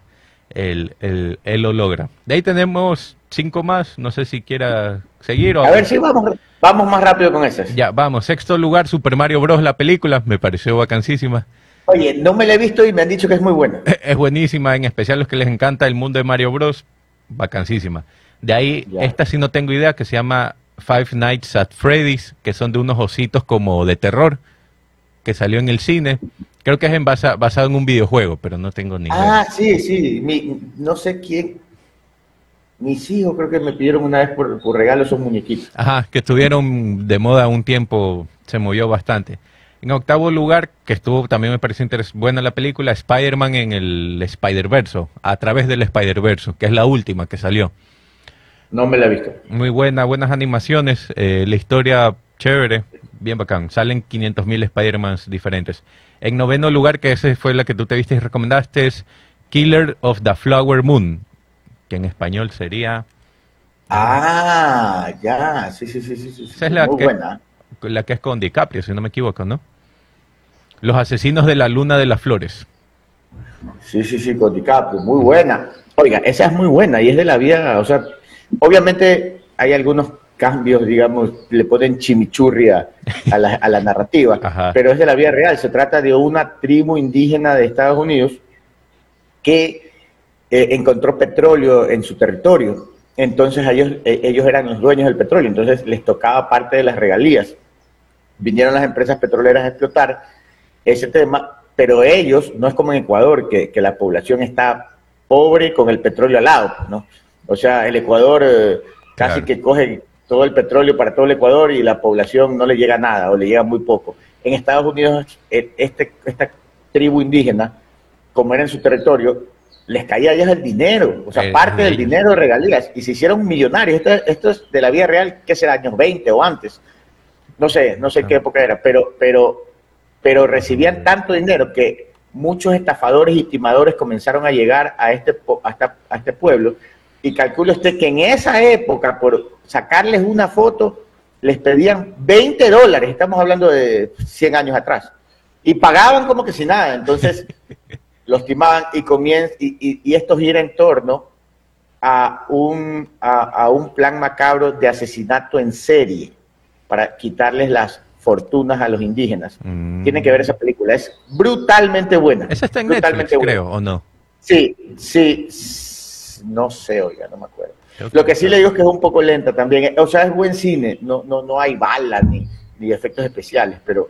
él, él, él lo logra. De ahí tenemos cinco más, no sé si quiera seguir o... A ver si vamos, vamos más rápido con esas. Ya, vamos. Sexto lugar, Super Mario Bros. la película, me pareció vacancísima. Oye, no me la he visto y me han dicho que es muy buena. Es buenísima, en especial los que les encanta el mundo de Mario Bros. Vacancísima. De ahí, esta sí no tengo idea, que se llama Five Nights at Freddy's, que son de unos ositos como de terror, que salió en el cine. Creo que es en basado en un videojuego, pero no tengo ni idea. Ah, sí, sí. no sé quién, mis hijos creo que me pidieron una vez por, regalo esos muñequitos. Ajá, que estuvieron de moda un tiempo, se movió bastante. En octavo lugar, que estuvo, también me pareció buena la película, Spider-Man en el Spider-Verso, a través del Spider-Verso, que es la última que salió. No me la he visto. Muy buena, buenas animaciones, eh, la historia chévere, bien bacán. Salen 500.000 Spider-Mans diferentes. En noveno lugar, que esa fue la que tú te viste y recomendaste, es Killer of the Flower Moon, que en español sería... Ah, ya, sí, sí, sí, sí, sí. Esa es la que, buena. La que es con DiCaprio, si no me equivoco, ¿no? Los asesinos de la luna de las flores. Sí, sí, sí, con DiCaprio, muy buena. Oiga, esa es muy buena y es de la vida, o sea, obviamente hay algunos cambios, digamos, le ponen chimichurria a la, a la narrativa, pero es de la vida real. Se trata de una tribu indígena de Estados Unidos que eh, encontró petróleo en su territorio. Entonces ellos, eh, ellos eran los dueños del petróleo, entonces les tocaba parte de las regalías. Vinieron las empresas petroleras a explotar ese tema, pero ellos, no es como en Ecuador, que, la población está pobre con el petróleo al lado, ¿no? O sea, el Ecuador eh, casi que coge todo el petróleo para todo el Ecuador y la población no le llega nada o le llega muy poco. en Estados Unidos este, esta tribu indígena, como era en su territorio, les caía ya el dinero, o sea, parte del dinero de regalías, y se hicieron millonarios. Esto, es de la vida real, que será años 20 o antes. No sé, no sé qué época era, pero, pero, pero recibían tanto dinero que muchos estafadores y timadores comenzaron a llegar a este, a este pueblo. Y calcule usted que en esa época, por sacarles una foto, les pedían 20 dólares, estamos hablando de 100 años atrás, y pagaban como que si nada. Entonces, los timaban y, comien y, y, esto gira en torno a un, a, un plan macabro de asesinato en serie para quitarles las fortunas a los indígenas. Mm. Tienen que ver esa película, es brutalmente buena. Esa está en Netflix, creo, ¿o no? Sí, sí, no sé, oiga, no me acuerdo. Lo que sí le digo es que es un poco lenta también. O sea, es buen cine, no, no, no hay balas ni, ni efectos especiales, pero,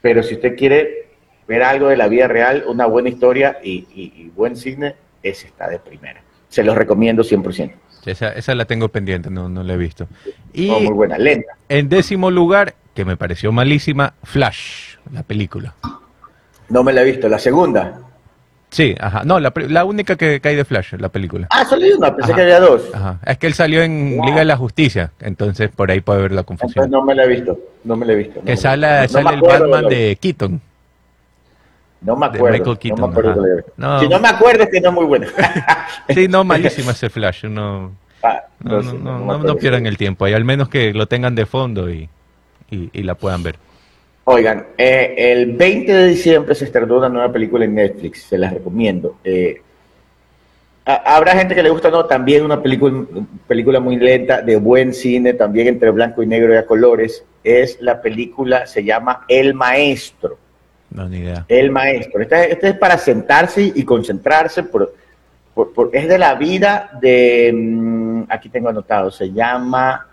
pero si usted quiere ver algo de la vida real, una buena historia y, buen cine, ese está de primera. Se los recomiendo 100%. Esa, esa la tengo pendiente, no, no la he visto. Y muy buena, lenta. En décimo lugar, que me pareció malísima, Flash, la película. No me la he visto, la segunda. Sí, ajá. No, la, la única que cae de Flash, la película. Ah, solo una, pensé que había dos. Ajá. Es que él salió en Liga de la Justicia, entonces por ahí puede haber la confusión. no me la he visto, no me la he visto. que sale, sale el Batman de Keaton. No me acuerdo. si no me acuerdo es que no es muy bueno. sí, no, malísimo ese Flash. No, ah, no, no, no, pierdan el tiempo. Ahí al menos que lo tengan de fondo y, y, la puedan ver. Oigan, eh, el 20 de diciembre se estrenó una nueva película en Netflix, se las recomiendo. Eh, habrá gente que le gusta, no, también una película, película muy lenta, de buen cine, también entre blanco y negro y a colores. Es la película, se llama El Maestro no, ni idea. El maestro. Este, este, es para sentarse y concentrarse. Por, es de la vida de. Mm, aquí tengo anotado. Se llama.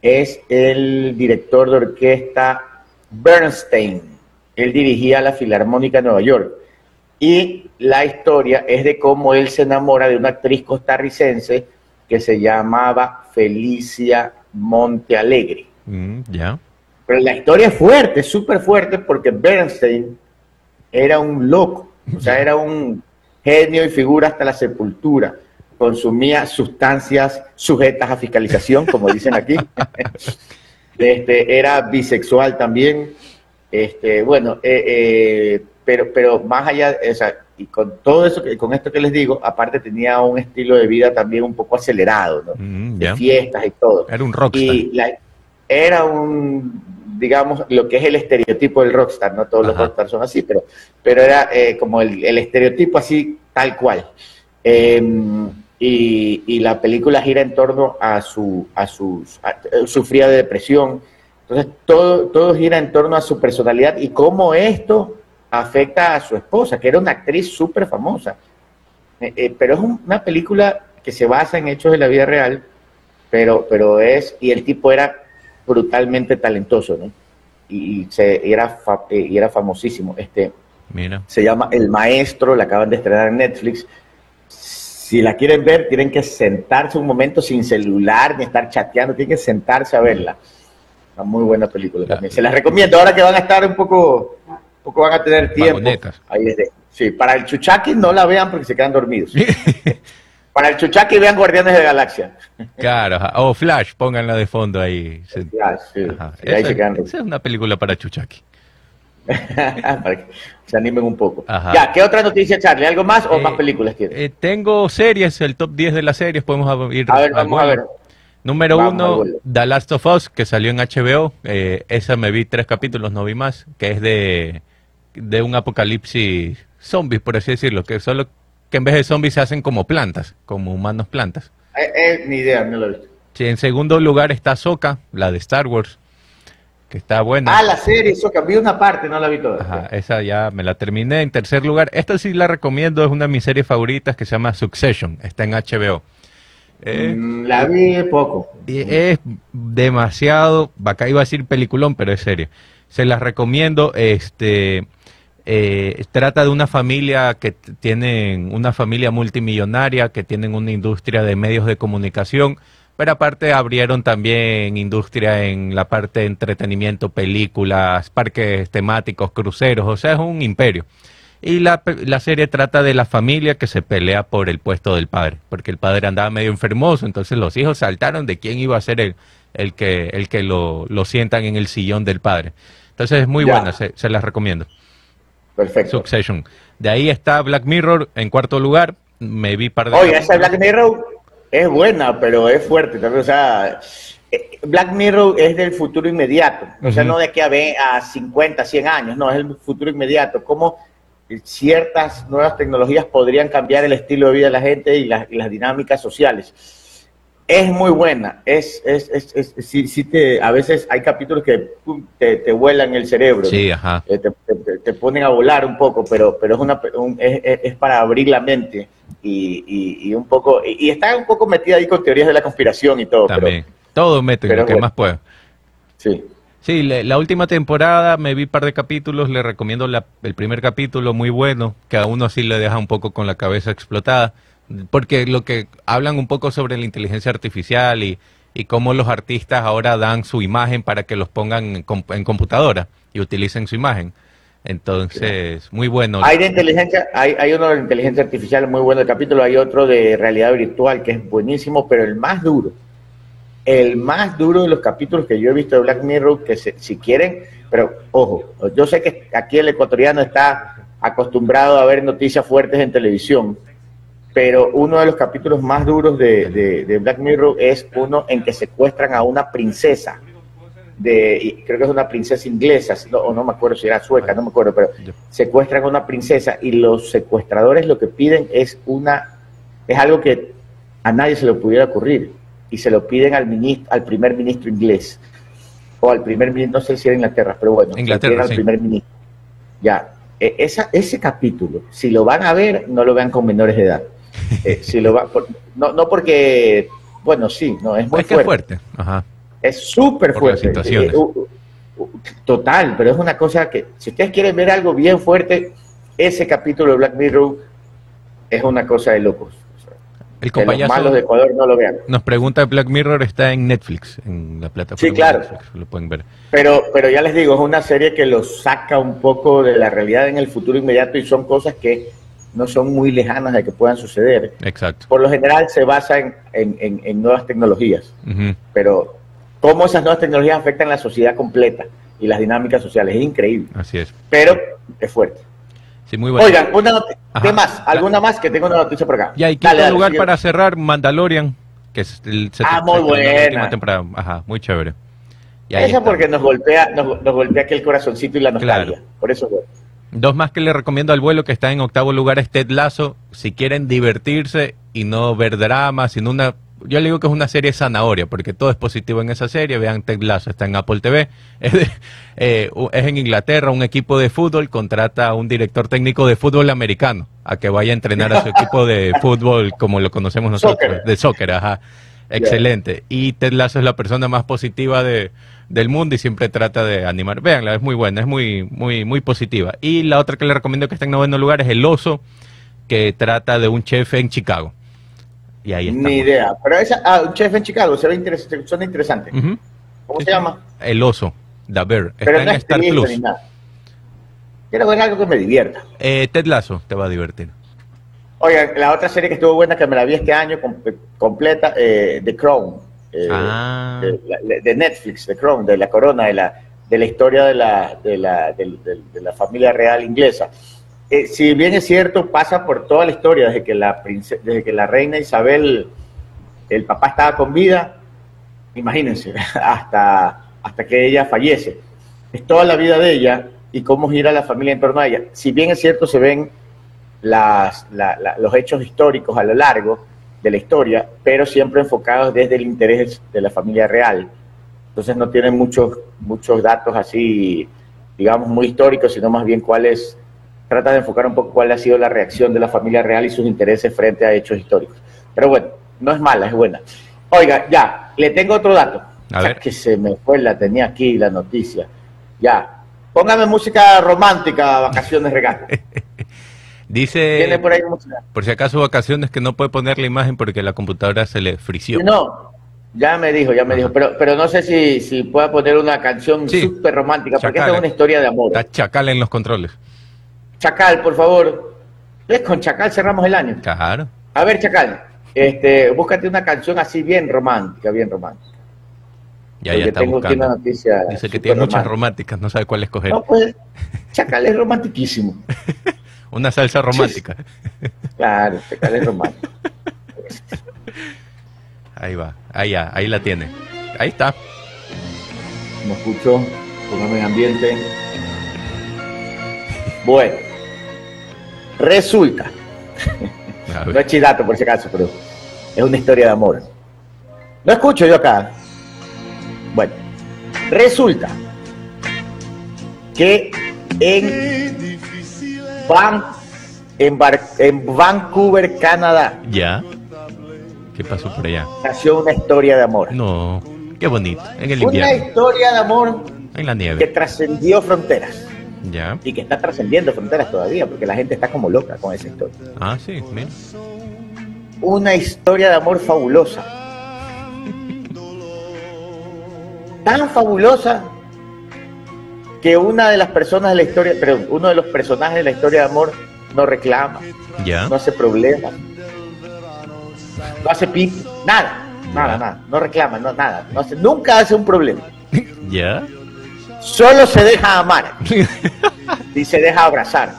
Es el director de orquesta Bernstein. Él dirigía la Filarmónica de Nueva York. Y la historia es de cómo él se enamora de una actriz costarricense que se llamaba Felicia Montealegre. Mm, ya. Pero la historia es fuerte, súper fuerte, porque Bernstein era un loco, o sea, era un genio y figura hasta la sepultura. Consumía sustancias sujetas a fiscalización, como dicen aquí. Este, era bisexual también. Este, bueno, eh, eh, pero, pero más allá, o sea, y con todo eso, con esto que les digo, aparte tenía un estilo de vida también un poco acelerado, ¿no? Mm, de fiestas y todo. Era un rockstar. Y era un digamos, lo que es el estereotipo del rockstar, no todos los rockstars son así, pero, pero era eh, como el, estereotipo así, tal cual. Em, y, la película gira en torno a su, a sus, eh, sufría de depresión. Entonces, todo, todo gira en torno a su personalidad y cómo esto afecta a su esposa, que era una actriz súper famosa. Eh, pero es una película que se basa en hechos de la vida real, pero, pero es, y el tipo era brutalmente talentoso, ¿no? Y, se, era, y era famosísimo. Este, Mira. Se llama El Maestro, la acaban de estrenar en Netflix. Si la quieren ver, tienen que sentarse un momento sin celular ni estar chateando, tienen que sentarse a verla. Una muy buena película también. Se las recomiendo ahora que van a estar un poco, un poco van a tener tiempo. Ahí Sí, para el chuchaki no la vean porque se quedan dormidos. Para el Chuchaki vean Guardianes de la Galaxia. Claro, o Flash, pónganla de fondo ahí. Flash, sí. esa, es una película para Chuchaki. para que se animen un poco. Ya, ¿qué otra noticia, Charlie? ¿Algo más o más eh, películas tienes? Eh, tengo series, el top 10 de las series, podemos ir. A ver, vamos a ver. Número uno, The Last of Us, que salió en HBO. Eh, esa me vi tres capítulos, no vi más, que es de, de un apocalipsis zombies, por así decirlo, que solo que en vez de zombies se hacen como plantas, como humanos plantas. Eh, eh, ni idea, no lo he visto. Sí, en segundo lugar está Soka, la de Star Wars, que está buena. Ah, la serie Soka, vi una parte, no la vi toda. Ajá, esa ya me la terminé. En tercer lugar, esta sí la recomiendo, es una de mis series favoritas que se llama Succession, está en HBO. Eh, mm, la vi poco. Y es demasiado, acá iba a decir peliculón, pero es serie. Se las recomiendo, este eh, trata de una familia que tienen una familia multimillonaria, que tienen una industria de medios de comunicación, Pero aparte abrieron también industria en la parte de entretenimiento, películas, parques temáticos, cruceros, o sea, es un imperio. Y la, la, serie trata de la familia que se pelea por el puesto del padre, porque el padre andaba medio enfermoso, entonces los hijos saltaron de quién iba a ser el, el que, el que lo, lo sientan en el sillón del padre. Entonces es muy buena, se, se, las recomiendo. Perfecto. Succession. De ahí está Black Mirror en cuarto lugar. Me vi par de. Oye, esa Black Mirror es buena, pero es fuerte. O sea, eh, Black Mirror es del futuro inmediato. O sea, no de que a, a 50, 100 años, no, es el futuro inmediato. Cómo ciertas nuevas tecnologías podrían cambiar el estilo de vida de la gente y, y las dinámicas sociales es muy buena. Es, es, es, es sí, sí te, a veces hay capítulos que te, te vuelan el cerebro. Sí, ajá. Eh, te, te, ponen a volar un poco, pero, pero es, una, es, es, para abrir la mente y, y, y un poco. Y, está un poco metida ahí con teorías de la conspiración y todo. También. todo meto lo que más pueda. Sí. Sí, la, última temporada me vi un par de capítulos, le recomiendo la, el primer capítulo, muy bueno, que a uno así le deja un poco con la cabeza explotada porque lo que hablan un poco sobre la inteligencia artificial y, y cómo los artistas ahora dan su imagen para que los pongan en, computadora y utilicen su imagen. Entonces, muy bueno. Hay de inteligencia, hay, hay uno de inteligencia artificial muy bueno el capítulo, hay otro de realidad virtual que es buenísimo, pero el más duro, el más duro de los capítulos que yo he visto de Black Mirror, que si quieren, pero ojo, yo sé que aquí el ecuatoriano está acostumbrado a ver noticias fuertes en televisión, pero uno de los capítulos más duros de, Black Mirror es uno en que secuestran a una princesa, de, creo que es una princesa inglesa, o no me acuerdo si era sueca, no me acuerdo, pero secuestran a una princesa y los secuestradores lo que piden es una, es algo que a nadie se le pudiera ocurrir y se lo piden al ministro, al primer ministro inglés o al primer ministro, no sé si era Inglaterra, pero bueno, Inglaterra, al primer ministro. Ya, e, esa, ese capítulo, si lo van a ver, no lo vean con menores de edad eh, si lo va, no, no porque, bueno, sí, no, es muy fuerte. Es fuerte. Ajá. Es súper fuerte. Eh, total, pero es una cosa que, si ustedes quieren ver algo bien fuerte, ese capítulo de Black Mirror es una cosa de locos. El compañero malos de Ecuador no lo vean. Nos pregunta Black Mirror está en Netflix, en la plataforma. Sí, claro. lo pueden ver. Pero, pero ya les digo, es una serie que lo saca un poco de la realidad en el futuro inmediato y son cosas que no son muy lejanas de que puedan suceder. Exacto. Por lo general se basa en, en, nuevas tecnologías, pero cómo esas nuevas tecnologías afectan la sociedad completa y las dinámicas sociales es increíble. Así es. Pero es fuerte. Sí, muy bueno. Oigan, una ¿qué más? ¿Alguna más? Que tengo una noticia por acá. Ya, y quinto lugar para cerrar, Mandalorian, que es el ah, muy buena. temporada. Ajá, muy chévere. Esa porque nos golpea, nos, golpea aquel corazoncito y la nostalgia. Por eso, bueno. Dos más que le recomiendo al vuelo que está en octavo lugar es Ted Lasso. Si quieren divertirse y no ver drama, sino una... Yo le digo que es una serie zanahoria, porque todo es positivo en esa serie. Vean, Ted Lasso está en Apple TV. Eh, es, en Inglaterra, un equipo de fútbol contrata a un director técnico de fútbol americano a que vaya a entrenar a su equipo de fútbol como lo conocemos nosotros, de soccer, ajá. Excelente. Y Ted Lasso es la persona más positiva de, del mundo y siempre trata de animar. Veanla, es muy buena, es muy, muy, muy positiva. Y la otra que le recomiendo que está en noveno lugar es El Oso, que trata de un chef en Chicago. Y ahí está. Ni idea. Pero esa, ah, un chef en Chicago, se ve interesante, suena interesante. ¿Cómo se llama? El Oso, The Bear. Está en Star Plus. Quiero ver algo que me divierta. Eh, Ted Lasso te va a divertir. Oigan, la otra serie que estuvo buena, que me la vi este año completa, eh, The Crown. Eh, ah. de, Netflix, The Crown, de la corona, de la, de la historia de la, de la, de, la familia real inglesa. Eh, si bien es cierto, pasa por toda la historia, desde que la, desde que la reina Isabel, el papá estaba con vida, imagínense, hasta, hasta que ella fallece. Es toda la vida de ella y cómo gira la familia en torno a ella. Si bien es cierto, se ven las, los hechos históricos a lo largo de la historia, pero siempre enfocados desde el interés de la familia real. Entonces no tienen muchos, muchos datos así, digamos, muy históricos, sino más bien cuáles, trata de enfocar un poco cuál ha sido la reacción de la familia real y sus intereses frente a hechos históricos. Pero bueno, no es mala, es buena. Oiga, ya, le tengo otro dato. A ver. Que se me fue, la tenía aquí la noticia. Ya, póngame música romántica, vacaciones regalo. Dice, por, si acaso vacaciones que no puede poner la imagen porque la computadora se le frició. No, Ya me dijo, ya me dijo, pero, pero no sé si, si pueda poner una canción súper romántica, porque esta es una historia de amor. Está Chacal en los controles. Chacal, por favor. ¿Ves? Con Chacal cerramos el año. Claro. A ver, Chacal, este, búscate una canción así bien romántica, bien romántica. Ya, ya está tengo buscando. noticia Dice que tiene muchas románticas, no sabe cuál escoger. No, pues, Chacal es romantiquísimo. una salsa romántica. claro, Chacal es romántico. Ahí va, ahí ya, ahí la tiene. Ahí está. No escucho, póngame en ambiente. Bueno, resulta, no es chidato por si acaso, pero es una historia de amor. No escucho yo acá. Bueno, resulta que en, en, en Vancouver, Canadá, ya ¿Qué pasó por allá? Nació una historia de amor. No, qué bonito. En el invierno. Una historia de amor. En la nieve. Que trascendió fronteras. Ya. Y que está trascendiendo fronteras todavía, porque la gente está como loca con esa historia. Ah, sí, mira. Una historia de amor fabulosa. Tan fabulosa que una de las personas de la historia, pero uno de los personajes de la historia de amor no reclama, ya. no hace problemas, no hace pip, nada, nada, nada, no reclama, no, nada, no hace, nunca hace un problema. ¿Ya? Solo se deja amar y se deja abrazar.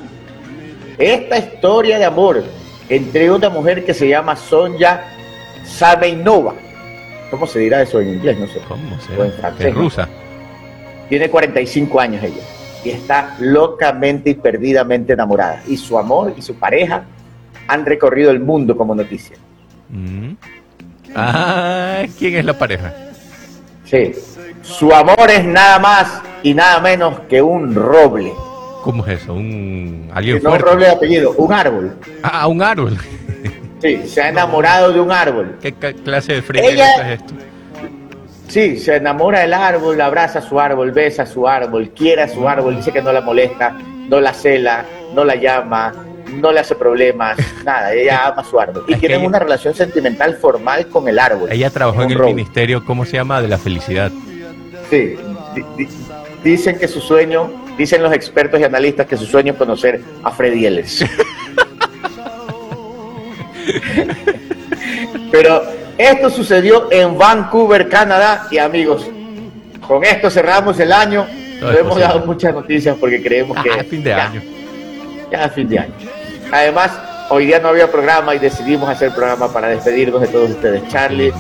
Esta historia de amor entre una mujer que se llama Sonja Sameinova, ¿cómo se dirá eso en inglés? No sé. ¿Cómo se en rusa. Tiene 45 años ella y está locamente y perdidamente enamorada. Y su amor y su pareja han recorrido el mundo como noticia. Mm. Ah, ¿quién es la pareja? Sí. Su amor es nada más y nada menos que un roble. ¿Cómo es eso? ¿Un alguien No un roble de apellido, un árbol. Ah, un árbol. Sí, se ha enamorado de un árbol. ¿Qué clase de frío es esto? Sí, se enamora del árbol, abraza a su árbol, besa a su árbol, quiere a su árbol, dice que no la molesta, no la cela, no la llama, no le hace problemas, nada, ella ama su árbol. Y tienen una relación sentimental formal con el árbol. Ella trabajó en el ministerio, ¿cómo se llama? De la felicidad. Sí, dicen que su sueño, dicen los expertos y analistas que su sueño es conocer a Freddy Ellis. Pero esto sucedió en Vancouver, Canadá, y amigos, con esto cerramos el año. No hemos dado muchas noticias porque creemos ah, que. fin de año. Ya fin de año. Además, hoy día no había programa y decidimos hacer programa para despedirnos de todos ustedes. Charlie,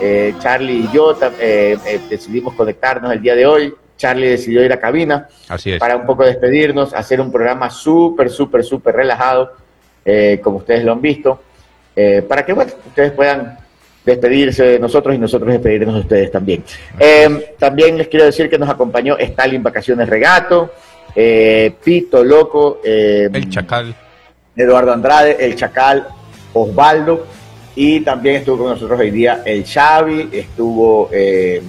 eh, Charlie y yo eh, eh, decidimos conectarnos el día de hoy. Charlie decidió ir a cabina para un poco despedirnos, hacer un programa súper, súper, súper relajado, como ustedes lo han visto, para que bueno, ustedes puedan despedirse de nosotros y nosotros despedirnos de ustedes también. también les quiero decir que nos acompañó Stalin Vacaciones Regato, Pito Loco, el Chacal Eduardo Andrade, el Chacal, Osvaldo, y también estuvo con nosotros hoy día el Xavi, estuvo, eh,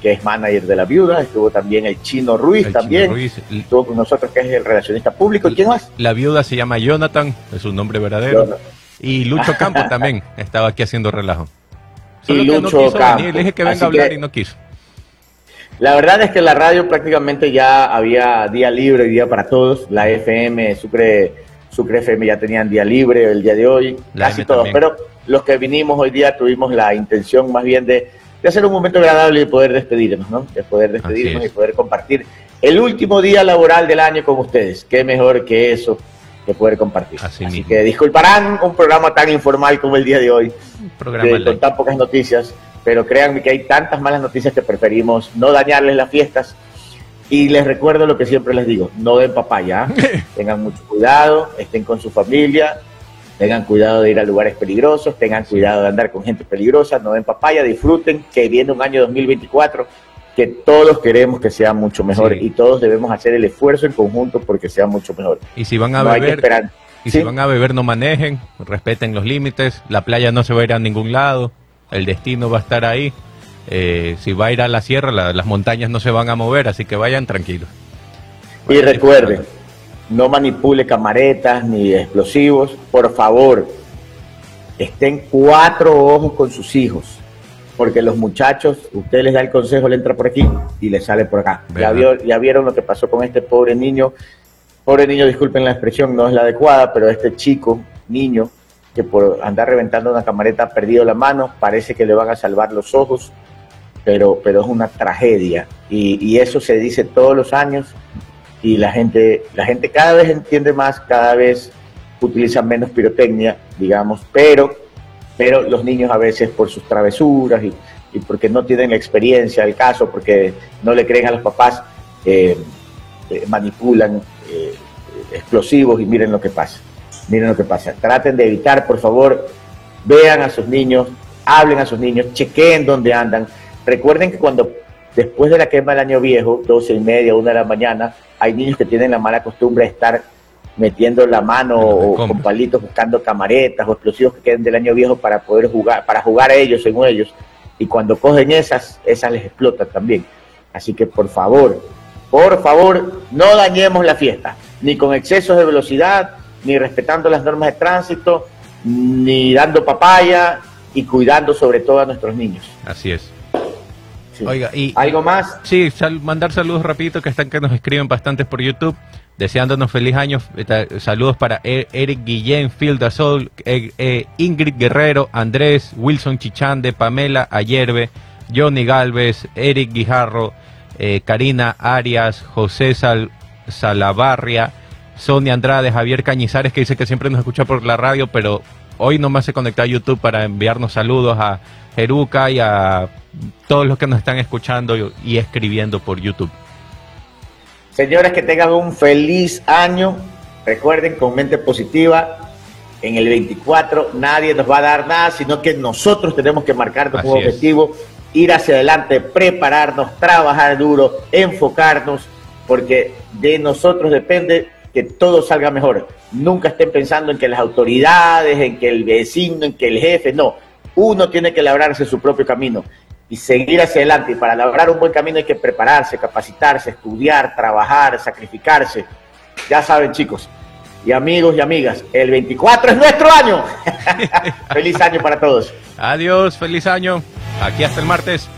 que es manager de la viuda, estuvo también el Chino Ruiz, también, estuvo con nosotros, que es el relacionista público, ¿quién más? La viuda se llama Jonathan, es su nombre verdadero, y Lucho Campos también estaba aquí haciendo relajo. Y Lucho le dije que venga a hablar y no quiso. La verdad es que la radio prácticamente ya había día libre, día para todos. La FM Sucre Sucre FM ya tenían día libre el día de hoy, casi todos, pero los que vinimos hoy día tuvimos la intención más bien de, hacer un momento agradable y poder despedirnos, ¿no? De poder despedirnos y poder compartir el último día laboral del año con ustedes. Qué mejor que eso, que poder compartir. Así, que disculparán un programa tan informal como el día de hoy, con tan pocas noticias, pero créanme que hay tantas malas noticias que preferimos no dañarles las fiestas. Y les recuerdo lo que siempre les digo, no den papaya, tengan mucho cuidado, estén con su familia, tengan cuidado de ir a lugares peligrosos, tengan cuidado de andar con gente peligrosa, no den papaya, disfruten que viene un año 2024 que todos queremos que sea mucho mejor y todos debemos hacer el esfuerzo en conjunto porque sea mucho mejor. Y si van a beber, y si van a beber no manejen, respeten los límites, la playa no se va a ir a ningún lado, el destino va a estar ahí. Eh, si va a ir a la sierra, las montañas no se van a mover, así que vayan tranquilos. y recuerden, no manipule camaretas ni explosivos, por favor, estén cuatro ojos con sus hijos. Porque los muchachos, usted les da el consejo, le entra por aquí y le sale por acá. Ya, ya vieron lo que pasó con este pobre niño. Pobre niño, disculpen la expresión, no es la adecuada, pero este chico, niño, que por andar reventando una camareta ha perdido la mano, parece que le van a salvar los ojos, pero, pero es una tragedia. Y, y eso se dice todos los años y la gente, la gente cada vez entiende más, cada vez utiliza menos pirotecnia, digamos, pero, pero los niños a veces por sus travesuras y, porque no tienen la experiencia del caso, porque no le creen a los papás, eh, eh, manipulan eh, explosivos y miren lo que pasa. Miren lo que pasa. Traten de evitar, por favor, vean a sus niños, hablen a sus niños, chequeen dónde andan. Recuerden que cuando después de la quema del año viejo, 12 y media, una de la mañana, hay niños que tienen la mala costumbre de estar metiendo la mano o con palitos buscando camaretas o explosivos que queden del año viejo para poder jugar, para jugar a ellos en ellos. Y cuando cogen esas, esas les explotan también. Así que por favor, por favor, no dañemos la fiesta, ni con excesos de velocidad, ni respetando las normas de tránsito, ni dando papaya y cuidando sobre todo a nuestros niños. Así es. Oiga, y ¿algo más? Sí, mandar saludos rapidito que están que nos escriben bastantes por YouTube, deseándonos feliz año. Saludos para e-, Eric Guillén, Phil Dasol, e-, e-, Ingrid Guerrero, Andrés, Wilson Chichande, Pamela Ayerbe, Johnny Galvez, Eric Guijarro, eh, Karina Arias, José Sal, Salabarria, Sonia Andrade, Javier Cañizares, que dice que siempre nos escucha por la radio, pero hoy nomás se conectó a YouTube para enviarnos saludos a Jeruca y a todos los que nos están escuchando y escribiendo por YouTube. Señores, que tengan un feliz año. Recuerden, con mente positiva, en el 24 nadie nos va a dar nada, sino que nosotros tenemos que marcarnos como objetivo, ir hacia adelante, prepararnos, trabajar duro, enfocarnos, porque de nosotros depende que todo salga mejor. Nunca estén pensando en que las autoridades, en que el vecino, en que el jefe, no. Uno tiene que labrarse su propio camino y seguir hacia adelante. Y para labrar un buen camino hay que prepararse, capacitarse, estudiar, trabajar, sacrificarse. Ya saben, chicos. Y amigos y amigas, el 24 es nuestro año. feliz año para todos. Adiós, feliz año. Aquí hasta el martes.